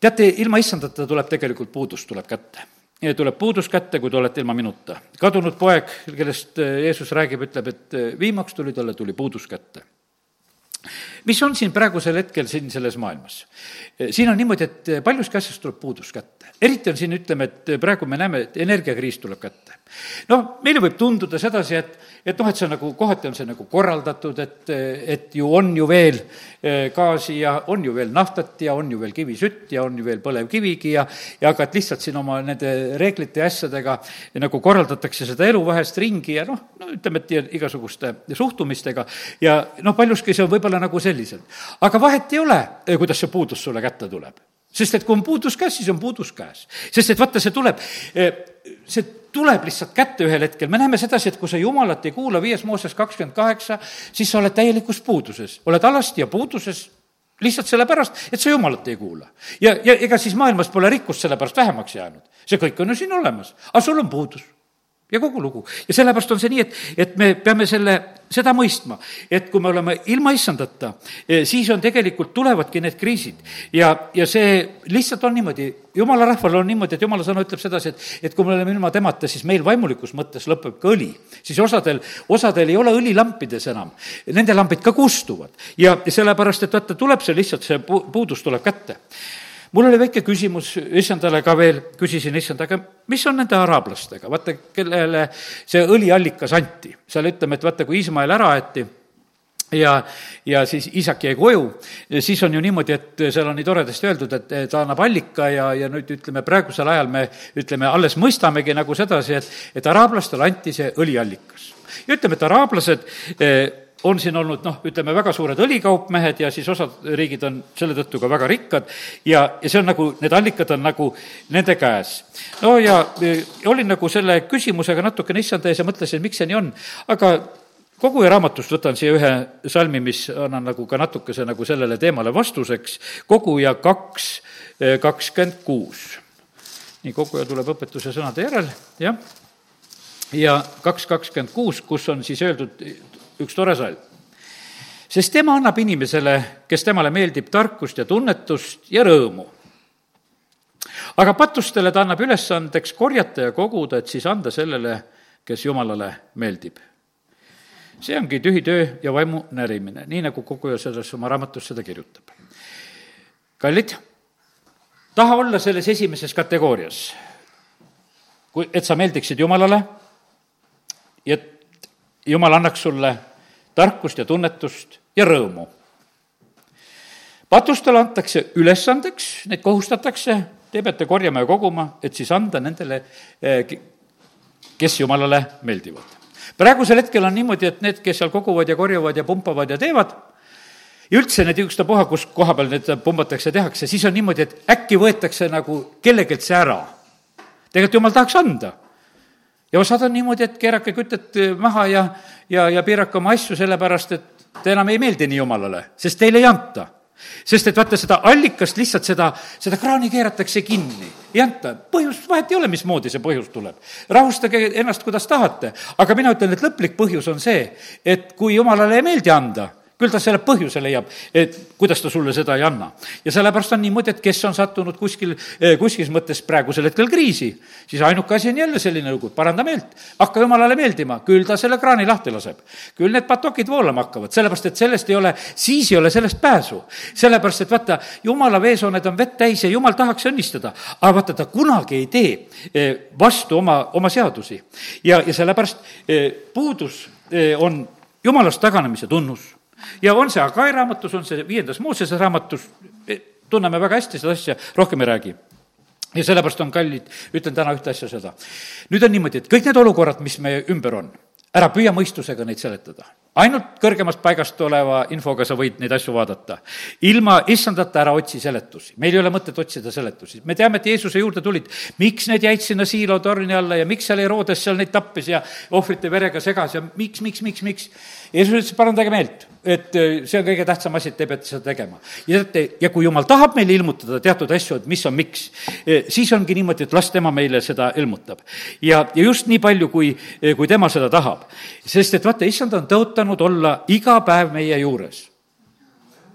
teate, ilma issandata tuleb tegelikult puudus, tuleb kätte tuleb puudus kätte, kui te olete ilma minuta. kadunud poeg, kellest eh, Jeesus räägib, ütleb, et eh, viimaks tuli talle, tuli puudus kätte. mis on siin praegusel hetkel siin selles maailmas? Eh, siin on niimoodi, et paljuski asjast tuleb puudus kätte. Eriti on siin, ütleme, et praegu me näeme, et energiakriis tuleb kätte. noh, meile võib tunduda sedasi, et et noh, et see on nagu, kohati on see nagu korraldatud, et, et ju on ju veel eh, gaasi ja on ju veel naftat ja on ju veel kivisütt ja on ju veel põlevkivigi ja ja aga et lihtsalt siin oma nende reeglite ja asjadega nagu korraldatakse seda elu vahest ringi ja noh, no ütleme, et igasuguste suhtumistega ja noh, paljuski see on võib-olla nagu selliselt. aga vahet ei ole, kuidas see puudus sulle kätte tuleb sest et kui on puudus käes, siis on puudus käes. sest et vaata, see tuleb, eh, see tuleb lihtsalt kätte ühel hetkel, me näeme sedasi, et kui sa Jumalat ei kuula, viies Mooses kakskümmend kaheksa, siis sa oled täielikus puuduses, oled alasti ja puuduses lihtsalt sellepärast, et sa Jumalat ei kuula. ja, ja ega siis maailmas pole rikkust sellepärast vähemaks jäänud. see kõik on ju siin olemas, aga sul on puudus ja kogu lugu. ja sellepärast on see nii, et, et me peame selle, seda mõistma, et kui me oleme ilma issandata, eh, siis on tegelikult, tulevadki need kriisid. ja, ja see lihtsalt on niimoodi, jumala rahval on niimoodi, et jumala sõna ütleb sedasi, et, et kui me oleme ilma temata, siis meil vaimulikus mõttes lõpeb ka õli. siis osadel, osadel ei ole õli lampides enam. Nende lambid ka kustuvad ja sellepärast, et vaata, tuleb see lihtsalt, see puudus tuleb kätte mul oli väike küsimus issandale ka veel, küsisin issand, aga mis on nende araablastega, vaata, kellele see õliallikas anti. seal ütleme, et vaata, kui Iismael ära aeti, ja, ja siis isak jäi koju, siis on ju niimoodi, et seal on nii toredasti öeldud, et ta annab allika ja, ja nüüd ütleme, praegusel ajal me ütleme, alles mõistamegi nagu sedasi, et, et araablastele anti see õliallikas. ja ütleme, et araablased eh, on siin olnud noh, ütleme väga suured õlikaupmehed ja siis osad riigid on selle tõttu ka väga rikkad ja, ja see on nagu, need allikad on nagu nende käes. no ja e, olin nagu selle küsimusega natukene issand ees ja mõtlesin, miks see nii on, aga koguja raamatust võtan siia ühe salmi, mis annan nagu ka natukese nagu sellele teemale vastuseks, koguja kaks, e, kakskümmend kuus. nii, koguja tuleb õpetuse sõnade järel, jah, ja kaks kakskümmend kuus, kus on siis öeldud üks tore salm. sest tema annab inimesele, kes temale meeldib, tarkust ja tunnetust ja rõõmu. aga patustele ta annab ülesandeks korjata ja koguda, et siis anda sellele, kes Jumalale meeldib see ongi tühi töö ja vaimu närimine, nii nagu koguja selles oma raamatus seda kirjutab. kallid, taha olla selles esimeses kategoorias, kui, et sa meeldiksid Jumalale ja et Jumal annaks sulle tarkust ja tunnetust ja rõõmu. patustele antakse ülesandeks, neid kohustatakse, te peate korjama ja koguma, et siis anda nendele, eh, kes Jumalale meeldivad praegusel hetkel on niimoodi, et need, kes seal koguvad ja korjavad ja pumpavad ja teevad, ja üldse need ükstapuha, kus koha peal need pumbatakse, tehakse, siis on niimoodi, et äkki võetakse nagu kellegilt see ära. tegelikult jumal tahaks anda. Ja osad on niimoodi, et keerake kütet maha ja, ja, ja piirake oma asju sellepärast, et te enam ei meeldi nii jumalale, sest teile ei anta. Sest et vaata, seda allikast lihtsalt seda, seda kraani keeratakse kinni, ei anta, põhjust, vahet ei ole, mismoodi see põhjus tuleb. rahustage ennast, kuidas tahate, aga mina ütlen, et lõplik põhjus on see, et kui jumalale ei meeldi anda, küll ta selle põhjuse leiab, et kuidas ta sulle seda ei anna. ja sellepärast on niimoodi, et kes on sattunud kuskil, eh, kuskil mõttes praegusel hetkel kriisi, siis ainuke asi on jälle selline lugu, paranda meelt, hakka jumalale meeldima, küll ta selle kraani lahti laseb. küll need patokid voolama hakkavad, sellepärast et sellest ei ole, siis ei ole sellest pääsu. sellepärast, et vaata, jumala veesooned on vett täis ja jumal tahaks õnnistada, aga vaata, ta kunagi ei tee eh, vastu oma, oma seadusi. ja, ja sellepärast eh, puudus on jumalast taganemise tunnus ja on see Agai raamatus, on see viiendas Moosese raamatus, e, tunneme väga hästi seda asja, rohkem ei räägi ja sellepärast on kallid, ütlen täna ühte asja seda. nüüd on niimoodi, et kõik need olukorrad, mis meie ümber on, ära püüa mõistusega neid seletada. ainult kõrgemast paigast oleva infoga sa võid neid asju vaadata. ilma issandata ära otsi seletusi. meil ei ole mõtet otsida seletusi. me teame, et Jeesuse juurde tulid, miks need jäid sinna Siilo torni alla ja miks seal Herodes seal neid tappis ja ohvrite verega segas ja miks, miks, miks, miks. Jeesus ütles, parandage meelt et äh, see on kõige tähtsam asi, et te peate seda tegema. ja teate, ja kui jumal tahab meile ilmutada teatud asju, et mis on miks, äh, siis ongi niimoodi, et las tema meile seda ilmutab. ja, ja just nii palju, kui, äh, kui tema seda tahab. sest et vaata, issand on tõotanud olla iga päev meie juures.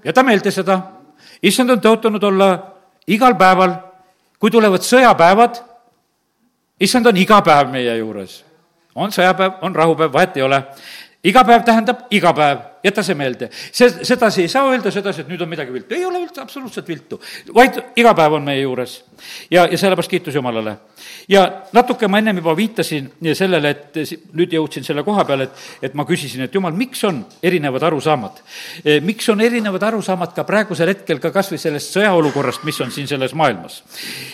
jäta meelde seda, issand on tõotanud olla igal päeval, kui tulevad sõjapäevad, issand on iga päev meie juures. on sõjapäev, on rahupäev, vahet ei ole iga päev tähendab iga päev, jäta see meelde. see, sedasi ei saa öelda sedasi, et nüüd on midagi viltu, ei ole üldse absoluutselt viltu, vaid iga päev on meie juures. ja, ja sellepärast kiitus Jumalale. ja natuke ma ennem juba viitasin sellele, et nüüd jõudsin selle koha peale, et, et ma küsisin, et Jumal, miks on erinevad arusaamad? E, miks on erinevad arusaamad ka praegusel hetkel ka kas või sellest sõjaolukorrast, mis on siin selles maailmas?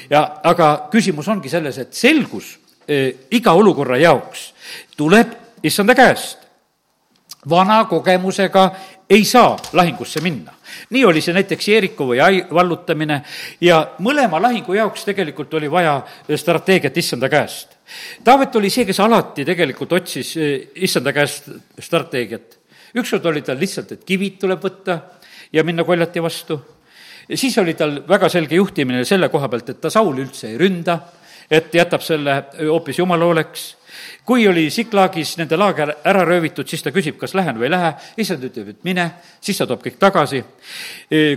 ja aga küsimus ongi selles, et selgus e, iga olukorra jaoks tuleb issanda käest vana kogemusega ei saa lahingusse minna. nii oli see näiteks Jeeriku või Ai vallutamine ja mõlema lahingu jaoks tegelikult oli vaja strateegiat issanda käest. Taavet oli see, kes alati tegelikult otsis eh, issanda käest strateegiat. ükskord oli tal lihtsalt, et kivid tuleb võtta ja minna koljati vastu. siis oli tal väga selge juhtimine selle koha pealt, et ta Sauli üldse ei ründa, et jätab selle hoopis jumala hooleks kui oli Siklaagis nende laager ära röövitud, siis ta küsib, kas lähen või ei lähe, issand ütleb, et mine, siis ta toob kõik tagasi.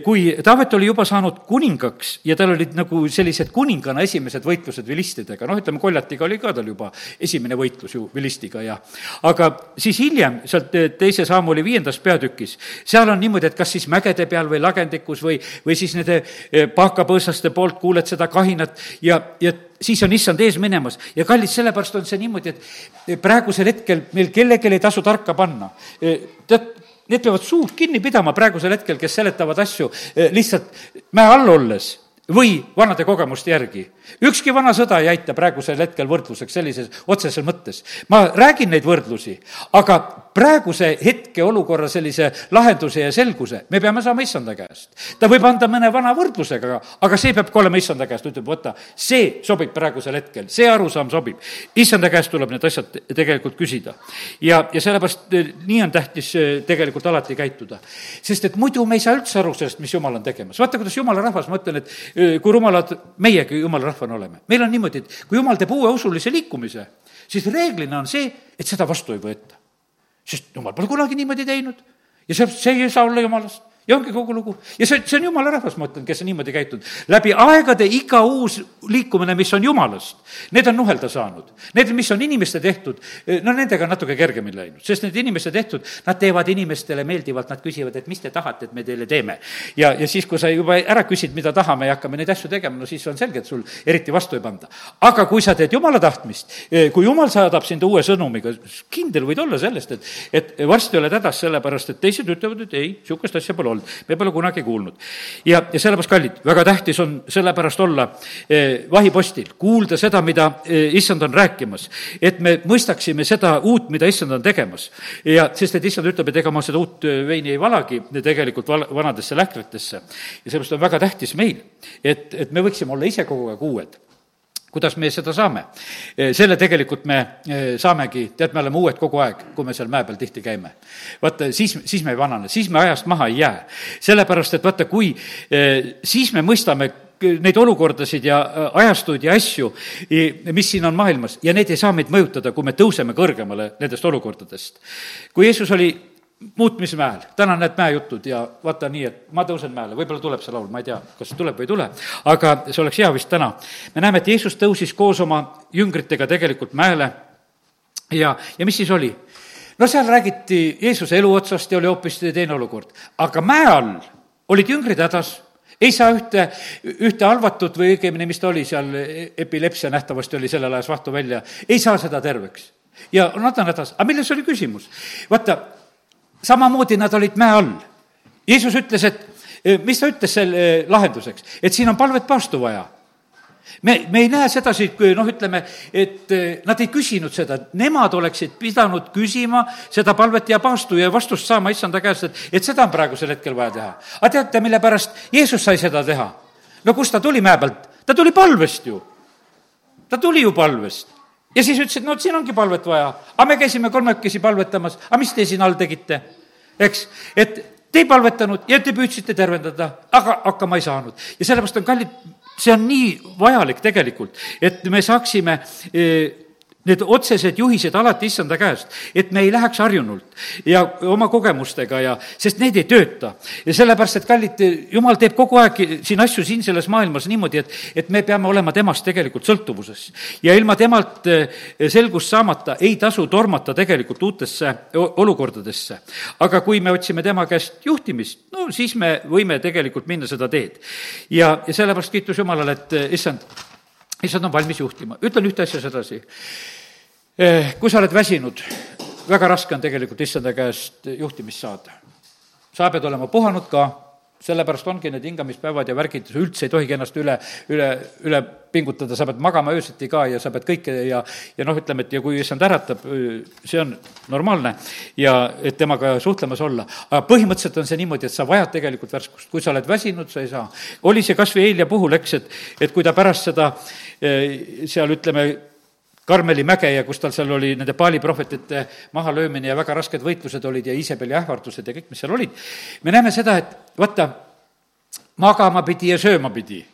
kui Taavet oli juba saanud kuningaks ja tal olid nagu sellised kuningana esimesed võitlused vilistidega, noh, ütleme, Koljatiga oli ka tal juba esimene võitlus ju vilistiga ja aga siis hiljem, sealt teise Saamuli viiendas peatükis, seal on niimoodi, et kas siis mägede peal või lagendikus või, või siis nende paakapõõsaste poolt kuuled seda kahinat ja, ja siis on issand ees minemas ja kallid, sellepärast on see niimoodi, et praegusel hetkel meil kellelegi ei tasu tarka panna. tead, need peavad suud kinni pidama praegusel hetkel, kes seletavad asju lihtsalt mäe all olles või vanade kogemuste järgi. ükski vana sõda ei aita praegusel hetkel võrdluseks sellises otseses mõttes. ma räägin neid võrdlusi, aga praeguse hetkeolukorra sellise lahenduse ja selguse me peame saama issanda käest. ta võib anda mõne vana võrdlusega, aga see peab ka olema issanda käest, ütleb, võta, see sobib praegusel hetkel, see arusaam sobib. issanda käest tuleb need asjad tegelikult küsida. ja, ja sellepärast eh, nii on tähtis eh, tegelikult alati käituda. sest et muidu me ei saa üldse aru sellest, mis jumal on tegemas. vaata, kuidas jumala rahvas, ma ütlen, et eh, kui rumalad meiegi jumala rahvana oleme. meil on niimoodi, et kui jumal teeb uue usulise liikumise, siis reeglina on see, et seda vastu ei võeta. Sest jumal pole kunagi niimoodi teinud. Ja see, see ei saa olla jumalast ja ongi kogu lugu. ja see, see on jumala rahvas, ma ütlen, kes on niimoodi käitunud. läbi aegade iga uus liikumine, mis on jumalast, need on nuhelda saanud. Need, mis on inimeste tehtud, no nendega on natuke kergemini läinud, sest need inimeste tehtud, nad teevad inimestele meeldivalt, nad küsivad, et mis te tahate, et me teile teeme. ja, ja siis, kui sa juba ära küsid, mida tahame ja hakkame neid asju tegema, no siis on selge, et sul eriti vastu ei panda. aga kui sa teed jumala tahtmist, kui jumal saadab sind uue sõnumiga, kindel võid olla sellest, et, et varsti oled hädas, sellepärast et teised ütlevad, et ei, niisugust asja pole olnud olnud, me pole kunagi kuulnud. ja, ja sellepärast, kallid, väga tähtis on sellepärast olla eh, vahipostil, kuulda seda, mida eh, issand on rääkimas, et me mõistaksime seda uut, mida issand on tegemas. ja sest, et issand ütleb, et ega ma seda uut eh, veini ei valagi tegelikult val-, vanadesse lähkritesse. ja sellepärast on väga tähtis meil, et, et me võiksime olla ise kogu aeg uued kuidas me seda saame? Eh, selle tegelikult me eh, saamegi, tead, me oleme uued kogu aeg, kui me seal mäe peal tihti käime. vaata, siis, siis me ei vanane, siis me ajast maha ei jää. sellepärast, et vaata, kui eh, siis me mõistame neid olukordasid ja ajastuid ja asju, mis siin on maailmas ja need ei saa meid mõjutada, kui me tõuseme kõrgemale nendest olukordadest. kui Jeesus oli muutmismäel, täna näed mäejutud ja vaata nii, et ma tõusen mäele, võib-olla tuleb see laul, ma ei tea, kas tuleb või ei tule, aga see oleks hea vist täna. me näeme, et Jeesus tõusis koos oma jüngritega tegelikult mäele ja, ja mis siis oli? no seal räägiti Jeesuse eluotsast ja oli hoopis teine olukord, aga mäe all olid jüngrid hädas ei saa ühte, ühte halvatut või õigemini, mis ta oli seal, epilepsia nähtavasti oli sellel ajal vahtu välja, ei saa seda terveks. ja nad on hädas, aga milles oli küsimus? vaata, samamoodi nad olid mäe all. Jeesus ütles, et eh, mis ta ütles selle eh, lahenduseks, et siin on palvet paastu vaja me, me ei näe sedasi, kui noh, ütleme, et eh, nad ei küsinud seda, nemad oleksid pidanud küsima seda palvet ja paastu ja vastust saama issanda käest, et, et seda on praegusel hetkel vaja teha. aga teate, mille pärast Jeesus sai seda teha? no kust ta tuli mäe pealt? ta tuli palvest ju. ta tuli ju palvest ja siis ütles, et no siin ongi palvet vaja. aga me käisime kolmekesi palvetamas, aga mis te siin all tegite? eks, et te ei palvetanud ja te püüdsite tervendada, aga hakkama ei saanud. ja sellepärast on kallid, see on nii vajalik tegelikult, et me saaksime eh, need otsesed juhised alati issanda käest, et me ei läheks harjunult ja oma kogemustega ja, sest need ei tööta. ja sellepärast, et kallid, jumal teeb kogu aeg siin asju siin selles maailmas niimoodi, et, et me peame olema temast tegelikult sõltuvuses. ja ilma temalt eh, selgust saamata ei tasu tormata tegelikult uutesse olukordadesse. aga kui me otsime tema käest juhtimist, no siis me võime tegelikult minna seda teed. ja, ja sellepärast kiitus Jumalale, et eh, issand, issand on valmis juhtima. ütlen ühte asja sedasi. Eh, kui sa oled väsinud, väga raske on tegelikult issanda käest juhtimist saada. sa pead olema puhanud ka sellepärast ongi need hingamispäevad ja värgid, sa üldse ei tohigi ennast üle, üle, üle pingutada, sa pead magama öösiti ka ja sa pead kõike ja, ja noh, ütleme, et ja kui issand äratab, see on normaalne ja et temaga suhtlemas olla. aga põhimõtteliselt on see niimoodi, et sa vajad tegelikult värskust, kui sa oled väsinud, sa ei saa. oli see kas või eile puhul, eks, et, et kui ta pärast seda eh, seal ütleme, Karmeli mäge ja kus tal seal oli nende Paali prohvetite mahalöömine ja väga rasked võitlused olid ja Iisabeli ähvardused ja kõik, mis seal olid. me näeme seda, et vaata, magama pidi ja sööma pidi.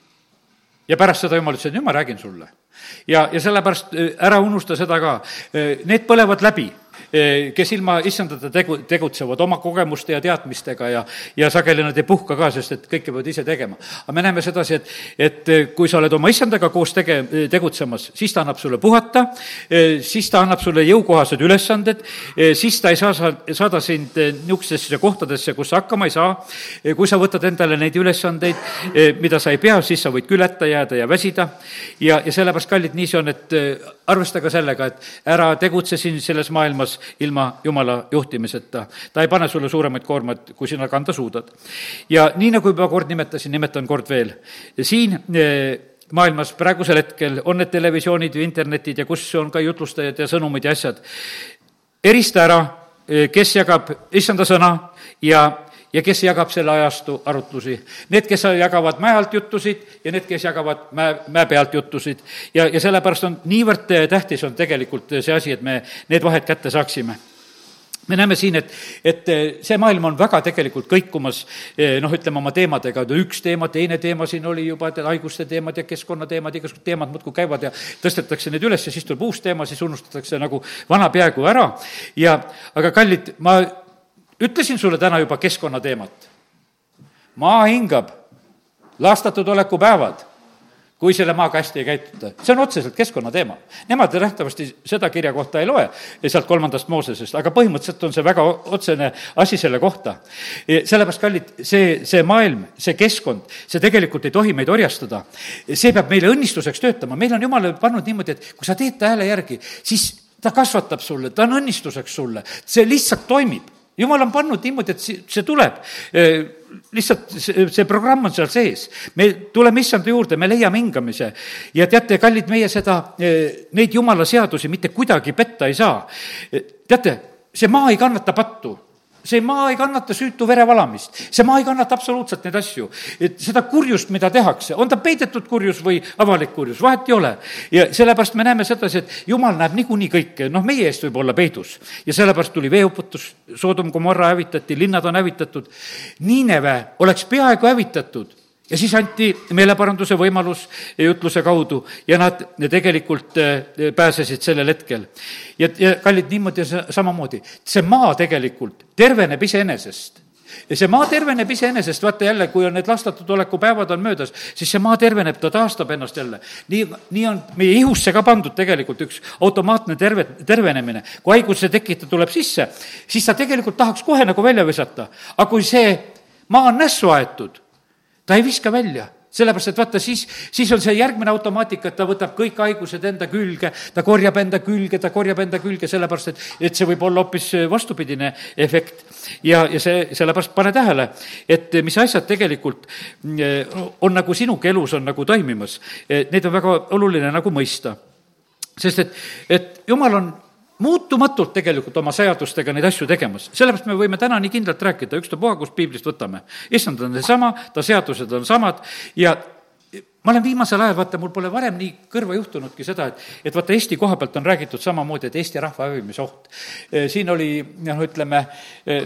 ja pärast seda jumal ütles, et nüüd ma räägin sulle. ja, ja sellepärast äh, ära unusta seda ka, äh, need põlevad läbi kes ilma issandata tegu, tegutsevad oma kogemuste ja teadmistega ja, ja sageli nad ei puhka ka, sest et kõike peavad ise tegema. aga me näeme sedasi, et, et eh, kui sa oled oma issandaga koos tege-, eh, tegutsemas, siis ta annab sulle puhata, siis ta annab sulle jõukohased ülesanded, siis ta ei saa sa, saada sind niisugustesse kohtadesse, kus sa hakkama ei saa. kui sa võtad endale neid ülesandeid, mida sa ei pea, siis sa võid kületa jääda ja väsida. ja, ja sellepärast, kallid, nii see on, et arvesta ka sellega, et ära tegutse siin selles maailmas ilma Jumala juhtimiseta. ta ei pane sulle suuremaid koormaid, kui sina kanda suudad. ja nii, nagu juba kord nimetasin, nimetan kord veel. siin eh, maailmas praegusel hetkel on need televisioonid ja internetid ja kus on ka jutlustajad ja sõnumid ja asjad. erista ära kes jagab issanda sõna ja ja kes jagab selle ajastu arutlusi. Need, kes jagavad mäe alt jutusid ja need, kes jagavad mäe, mäe pealt jutusid. ja, ja sellepärast on niivõrd tähtis on tegelikult see asi, et me need vahed kätte saaksime me näeme siin, et, et see maailm on väga tegelikult kõikumas noh, ütleme oma teemadega, üks teema, teine teema siin oli juba, et haiguste teemad ja keskkonnateemad, igasugused teemad muudkui käivad ja tõstetakse neid üles ja siis tuleb uus teema, siis unustatakse nagu vana peaaegu ära. ja aga kallid, ma ütlesin sulle täna juba keskkonnateemat. maa hingab, lastatud oleku päevad, kui selle maaga hästi ei käituta. see on otseselt keskkonnateema. Nemad nähtavasti seda kirja kohta ei loe sealt kolmandast Moosesest, aga põhimõtteliselt on see väga otsene asi selle kohta. sellepärast, kallid, see, see maailm, see keskkond, see tegelikult ei tohi meid orjastada. see peab meile õnnistuseks töötama, meil on jumal pannud niimoodi, et kui sa teed ta hääle järgi, siis ta kasvatab sulle, ta on õnnistuseks sulle, see lihtsalt toimib jumal on pannud niimoodi, et see, tuleb. lihtsalt see, see programm on seal sees. me tuleme issanda juurde, me leiame hingamise. ja teate, kallid, meie seda, neid jumala seadusi mitte kuidagi petta ei saa. teate, see maa ei kannata pattu see maa ei kannata süütu verevalamist, see maa ei kannata absoluutselt neid asju. et seda kurjust, mida tehakse, on ta peidetud kurjus või avalik kurjus, vahet ei ole. ja sellepärast me näeme sedasi, et jumal näeb niikuinii kõike, noh, meie eest võib olla peidus. ja sellepärast tuli veeuputus, Soodom, Gomorra hävitati, linnad on hävitatud. Niineve oleks peaaegu hävitatud ja siis anti meeleparanduse võimalus jutluse kaudu ja nad tegelikult eh, pääsesid sellel hetkel. ja, ja kallid, niimoodi samamoodi, see maa tegelikult terveneb iseenesest ja see maa terveneb iseenesest, vaata jälle, kui on need lastatud oleku päevad on möödas, siis see maa terveneb, ta taastab ennast jälle. nii, nii on meie ihusse ka pandud tegelikult üks automaatne terve, tervenemine. kui haiguse tekitaja tuleb sisse, siis ta tegelikult tahaks kohe nagu välja visata. aga kui see maa on nässu aetud ta ei viska välja sellepärast, et vaata, siis, siis on see järgmine automaatika, et ta võtab kõik haigused enda külge, ta korjab enda külge, ta korjab enda külge, sellepärast et, et see võib olla hoopis vastupidine efekt. ja, ja see, sellepärast pane tähele, et mis asjad tegelikult mm, on nagu sinuga elus on nagu toimimas, neid on väga oluline nagu mõista. sest et, et jumal on muutumatult tegelikult oma seadustega neid asju tegemas. sellepärast me võime täna nii kindlalt rääkida, ükstapuha, kust piiblist võtame. issand on seesama, ta seadused on samad ja ma olen viimasel ajal, vaata, mul pole varem nii kõrva juhtunudki seda, et, et vaata, Eesti koha pealt on räägitud samamoodi, et Eesti rahva hävimise oht. siin oli, noh, ütleme,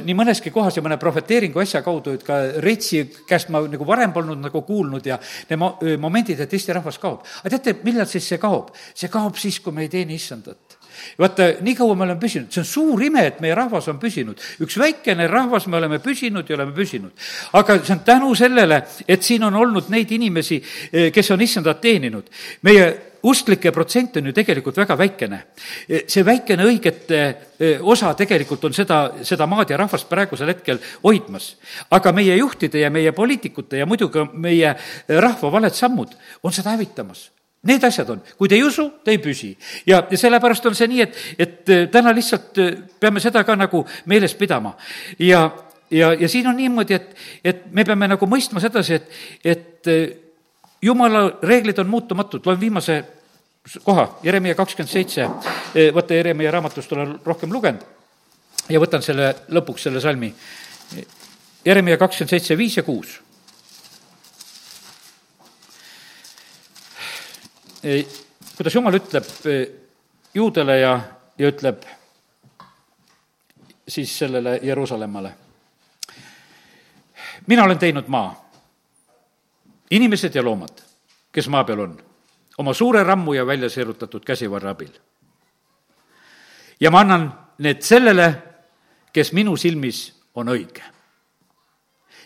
nii mõneski kohas ja mõne prohveteeringu asja kaudu, et ka Reitsi käest ma nagu varem polnud nagu kuulnud ja need mo-, momendid, et Eesti rahvas kaob. aga teate, millal siis see kaob? see kaob siis, kui me ei teeni issandat vaata, nii kaua me oleme püsinud, see on suur ime, et meie rahvas on püsinud. üks väikene rahvas, me oleme püsinud ja oleme püsinud. aga see on tänu sellele, et siin on olnud neid inimesi, eh, kes on issandat teeninud. meie usklike protsent on ju tegelikult väga väikene. Eh, see väikene õigete eh, osa tegelikult on seda, seda maad ja rahvast praegusel hetkel hoidmas. aga meie juhtide ja meie poliitikute ja muidugi meie rahva valed sammud on seda hävitamas Need asjad on, kui te ei usu, te ei püsi. ja, ja sellepärast on see nii, et, et äh, täna lihtsalt äh, peame seda ka nagu meeles pidama. ja, ja, ja siin on niimoodi, et, et me peame nagu mõistma sedasi, et, et äh, jumala reeglid on muutumatud, loen viimase koha, Jeremiah kakskümmend seitse, vaata, Jeremiah raamatust olen rohkem lugenud ja võtan selle lõpuks, selle salmi. Jeremiah kakskümmend seitse, viis ja kuus kuidas jumal ütleb eh, juudele ja, ja ütleb siis sellele Jeruusalemmale. mina olen teinud maa, inimesed ja loomad, kes maa peal on, oma suure rammu ja välja sirutatud käsivarra abil. ja ma annan need sellele, kes minu silmis on õige.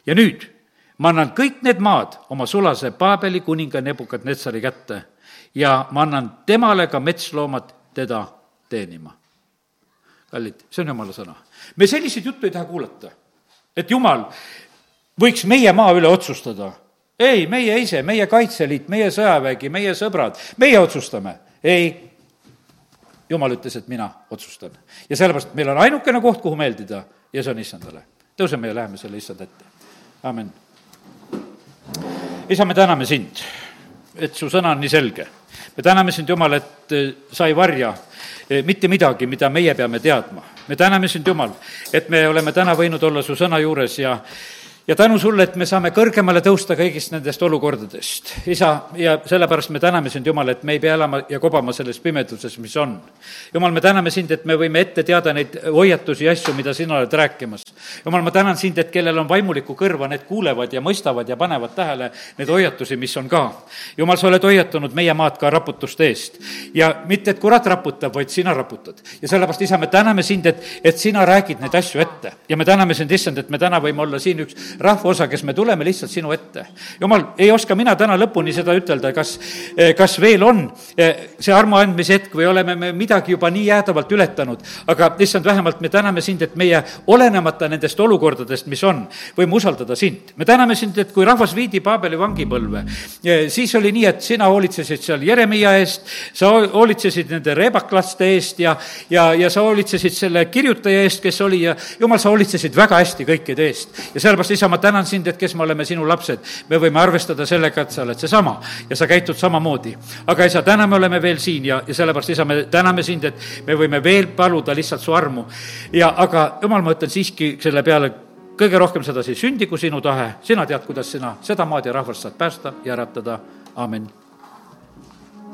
ja nüüd ma annan kõik need maad oma sulase Paabeli kuninga Nebukadnetsari kätte ja ma annan temale ka metsloomad teda teenima. kallid, see on jumala sõna. me selliseid juttu ei taha kuulata, et jumal võiks meie maa üle otsustada. ei, meie ise, meie Kaitseliit, meie sõjavägi, meie sõbrad, meie otsustame. ei, jumal ütles, et mina otsustan. ja sellepärast meil on ainukene koht, kuhu meeldida ja see on issandale. tõuseme ja läheme selle issand ette. amin. isa, me täname sind, et su sõna on nii selge me täname sind, Jumal, et eh, sa ei varja eh, mitte midagi, mida meie peame teadma. Me täname sind, Jumal, et me oleme täna võinud olla su sõna juures ja ja tänu sulle, et me saame kõrgemale tõusta kõigist nendest olukordadest. isa, ja sellepärast me täname sind, Jumal, et me ei pea elama ja kobama selles pimeduses, mis on. Jumal, me täname sind, et me võime ette teada neid hoiatusi ja asju, mida sina oled rääkimas. Jumal, ma tänan sind, et kellel on vaimulikku kõrva, need kuulevad ja mõistavad ja panevad tähele neid hoiatusi, mis on ka. Jumal, sa oled hoiatanud meie maad ka raputuste eest. ja mitte, et kurat raputab, vaid sina raputad. ja sellepärast, isa, me täname sind, et, et sina räägid neid asju ette. ja me täname sind, issand, et me täna võime olla siin üks rahvaosa, kes me tuleme lihtsalt sinu ette. jumal, ei oska mina täna lõpuni seda ütelda, kas, kas veel on eh, see armu andmise hetk või oleme me midagi juba nii jäädavalt ületanud, aga issand, vähemalt me täname sind, et meie, olenemata nendest olukordadest, mis on, võime usaldada sind. me täname sind, et kui rahvas viidi Paabeli vangipõlve, eh, siis oli nii, et sina hoolitsesid seal Jeremiah eest, sa hoolitsesid nende reebaklaste eest ja, ja, ja sa hoolitsesid selle kirjutaja eest, kes oli ja jumal, sa hoolitsesid väga hästi kõikide eest. ja sellepärast, isa, ma tänan sind, et kes me oleme sinu lapsed. me võime arvestada sellega, et sa oled seesama ja sa käitud samamoodi. aga isa, täna me oleme veel siin ja, ja sellepärast, isa, me täname sind, et me võime veel paluda lihtsalt su armu. ja aga jumal, ma ütlen siiski selle peale, kõige rohkem sedasi sündigu sinu tahe, sina tead, kuidas sina seda maad ja rahvast saad päästa ja äratada, amin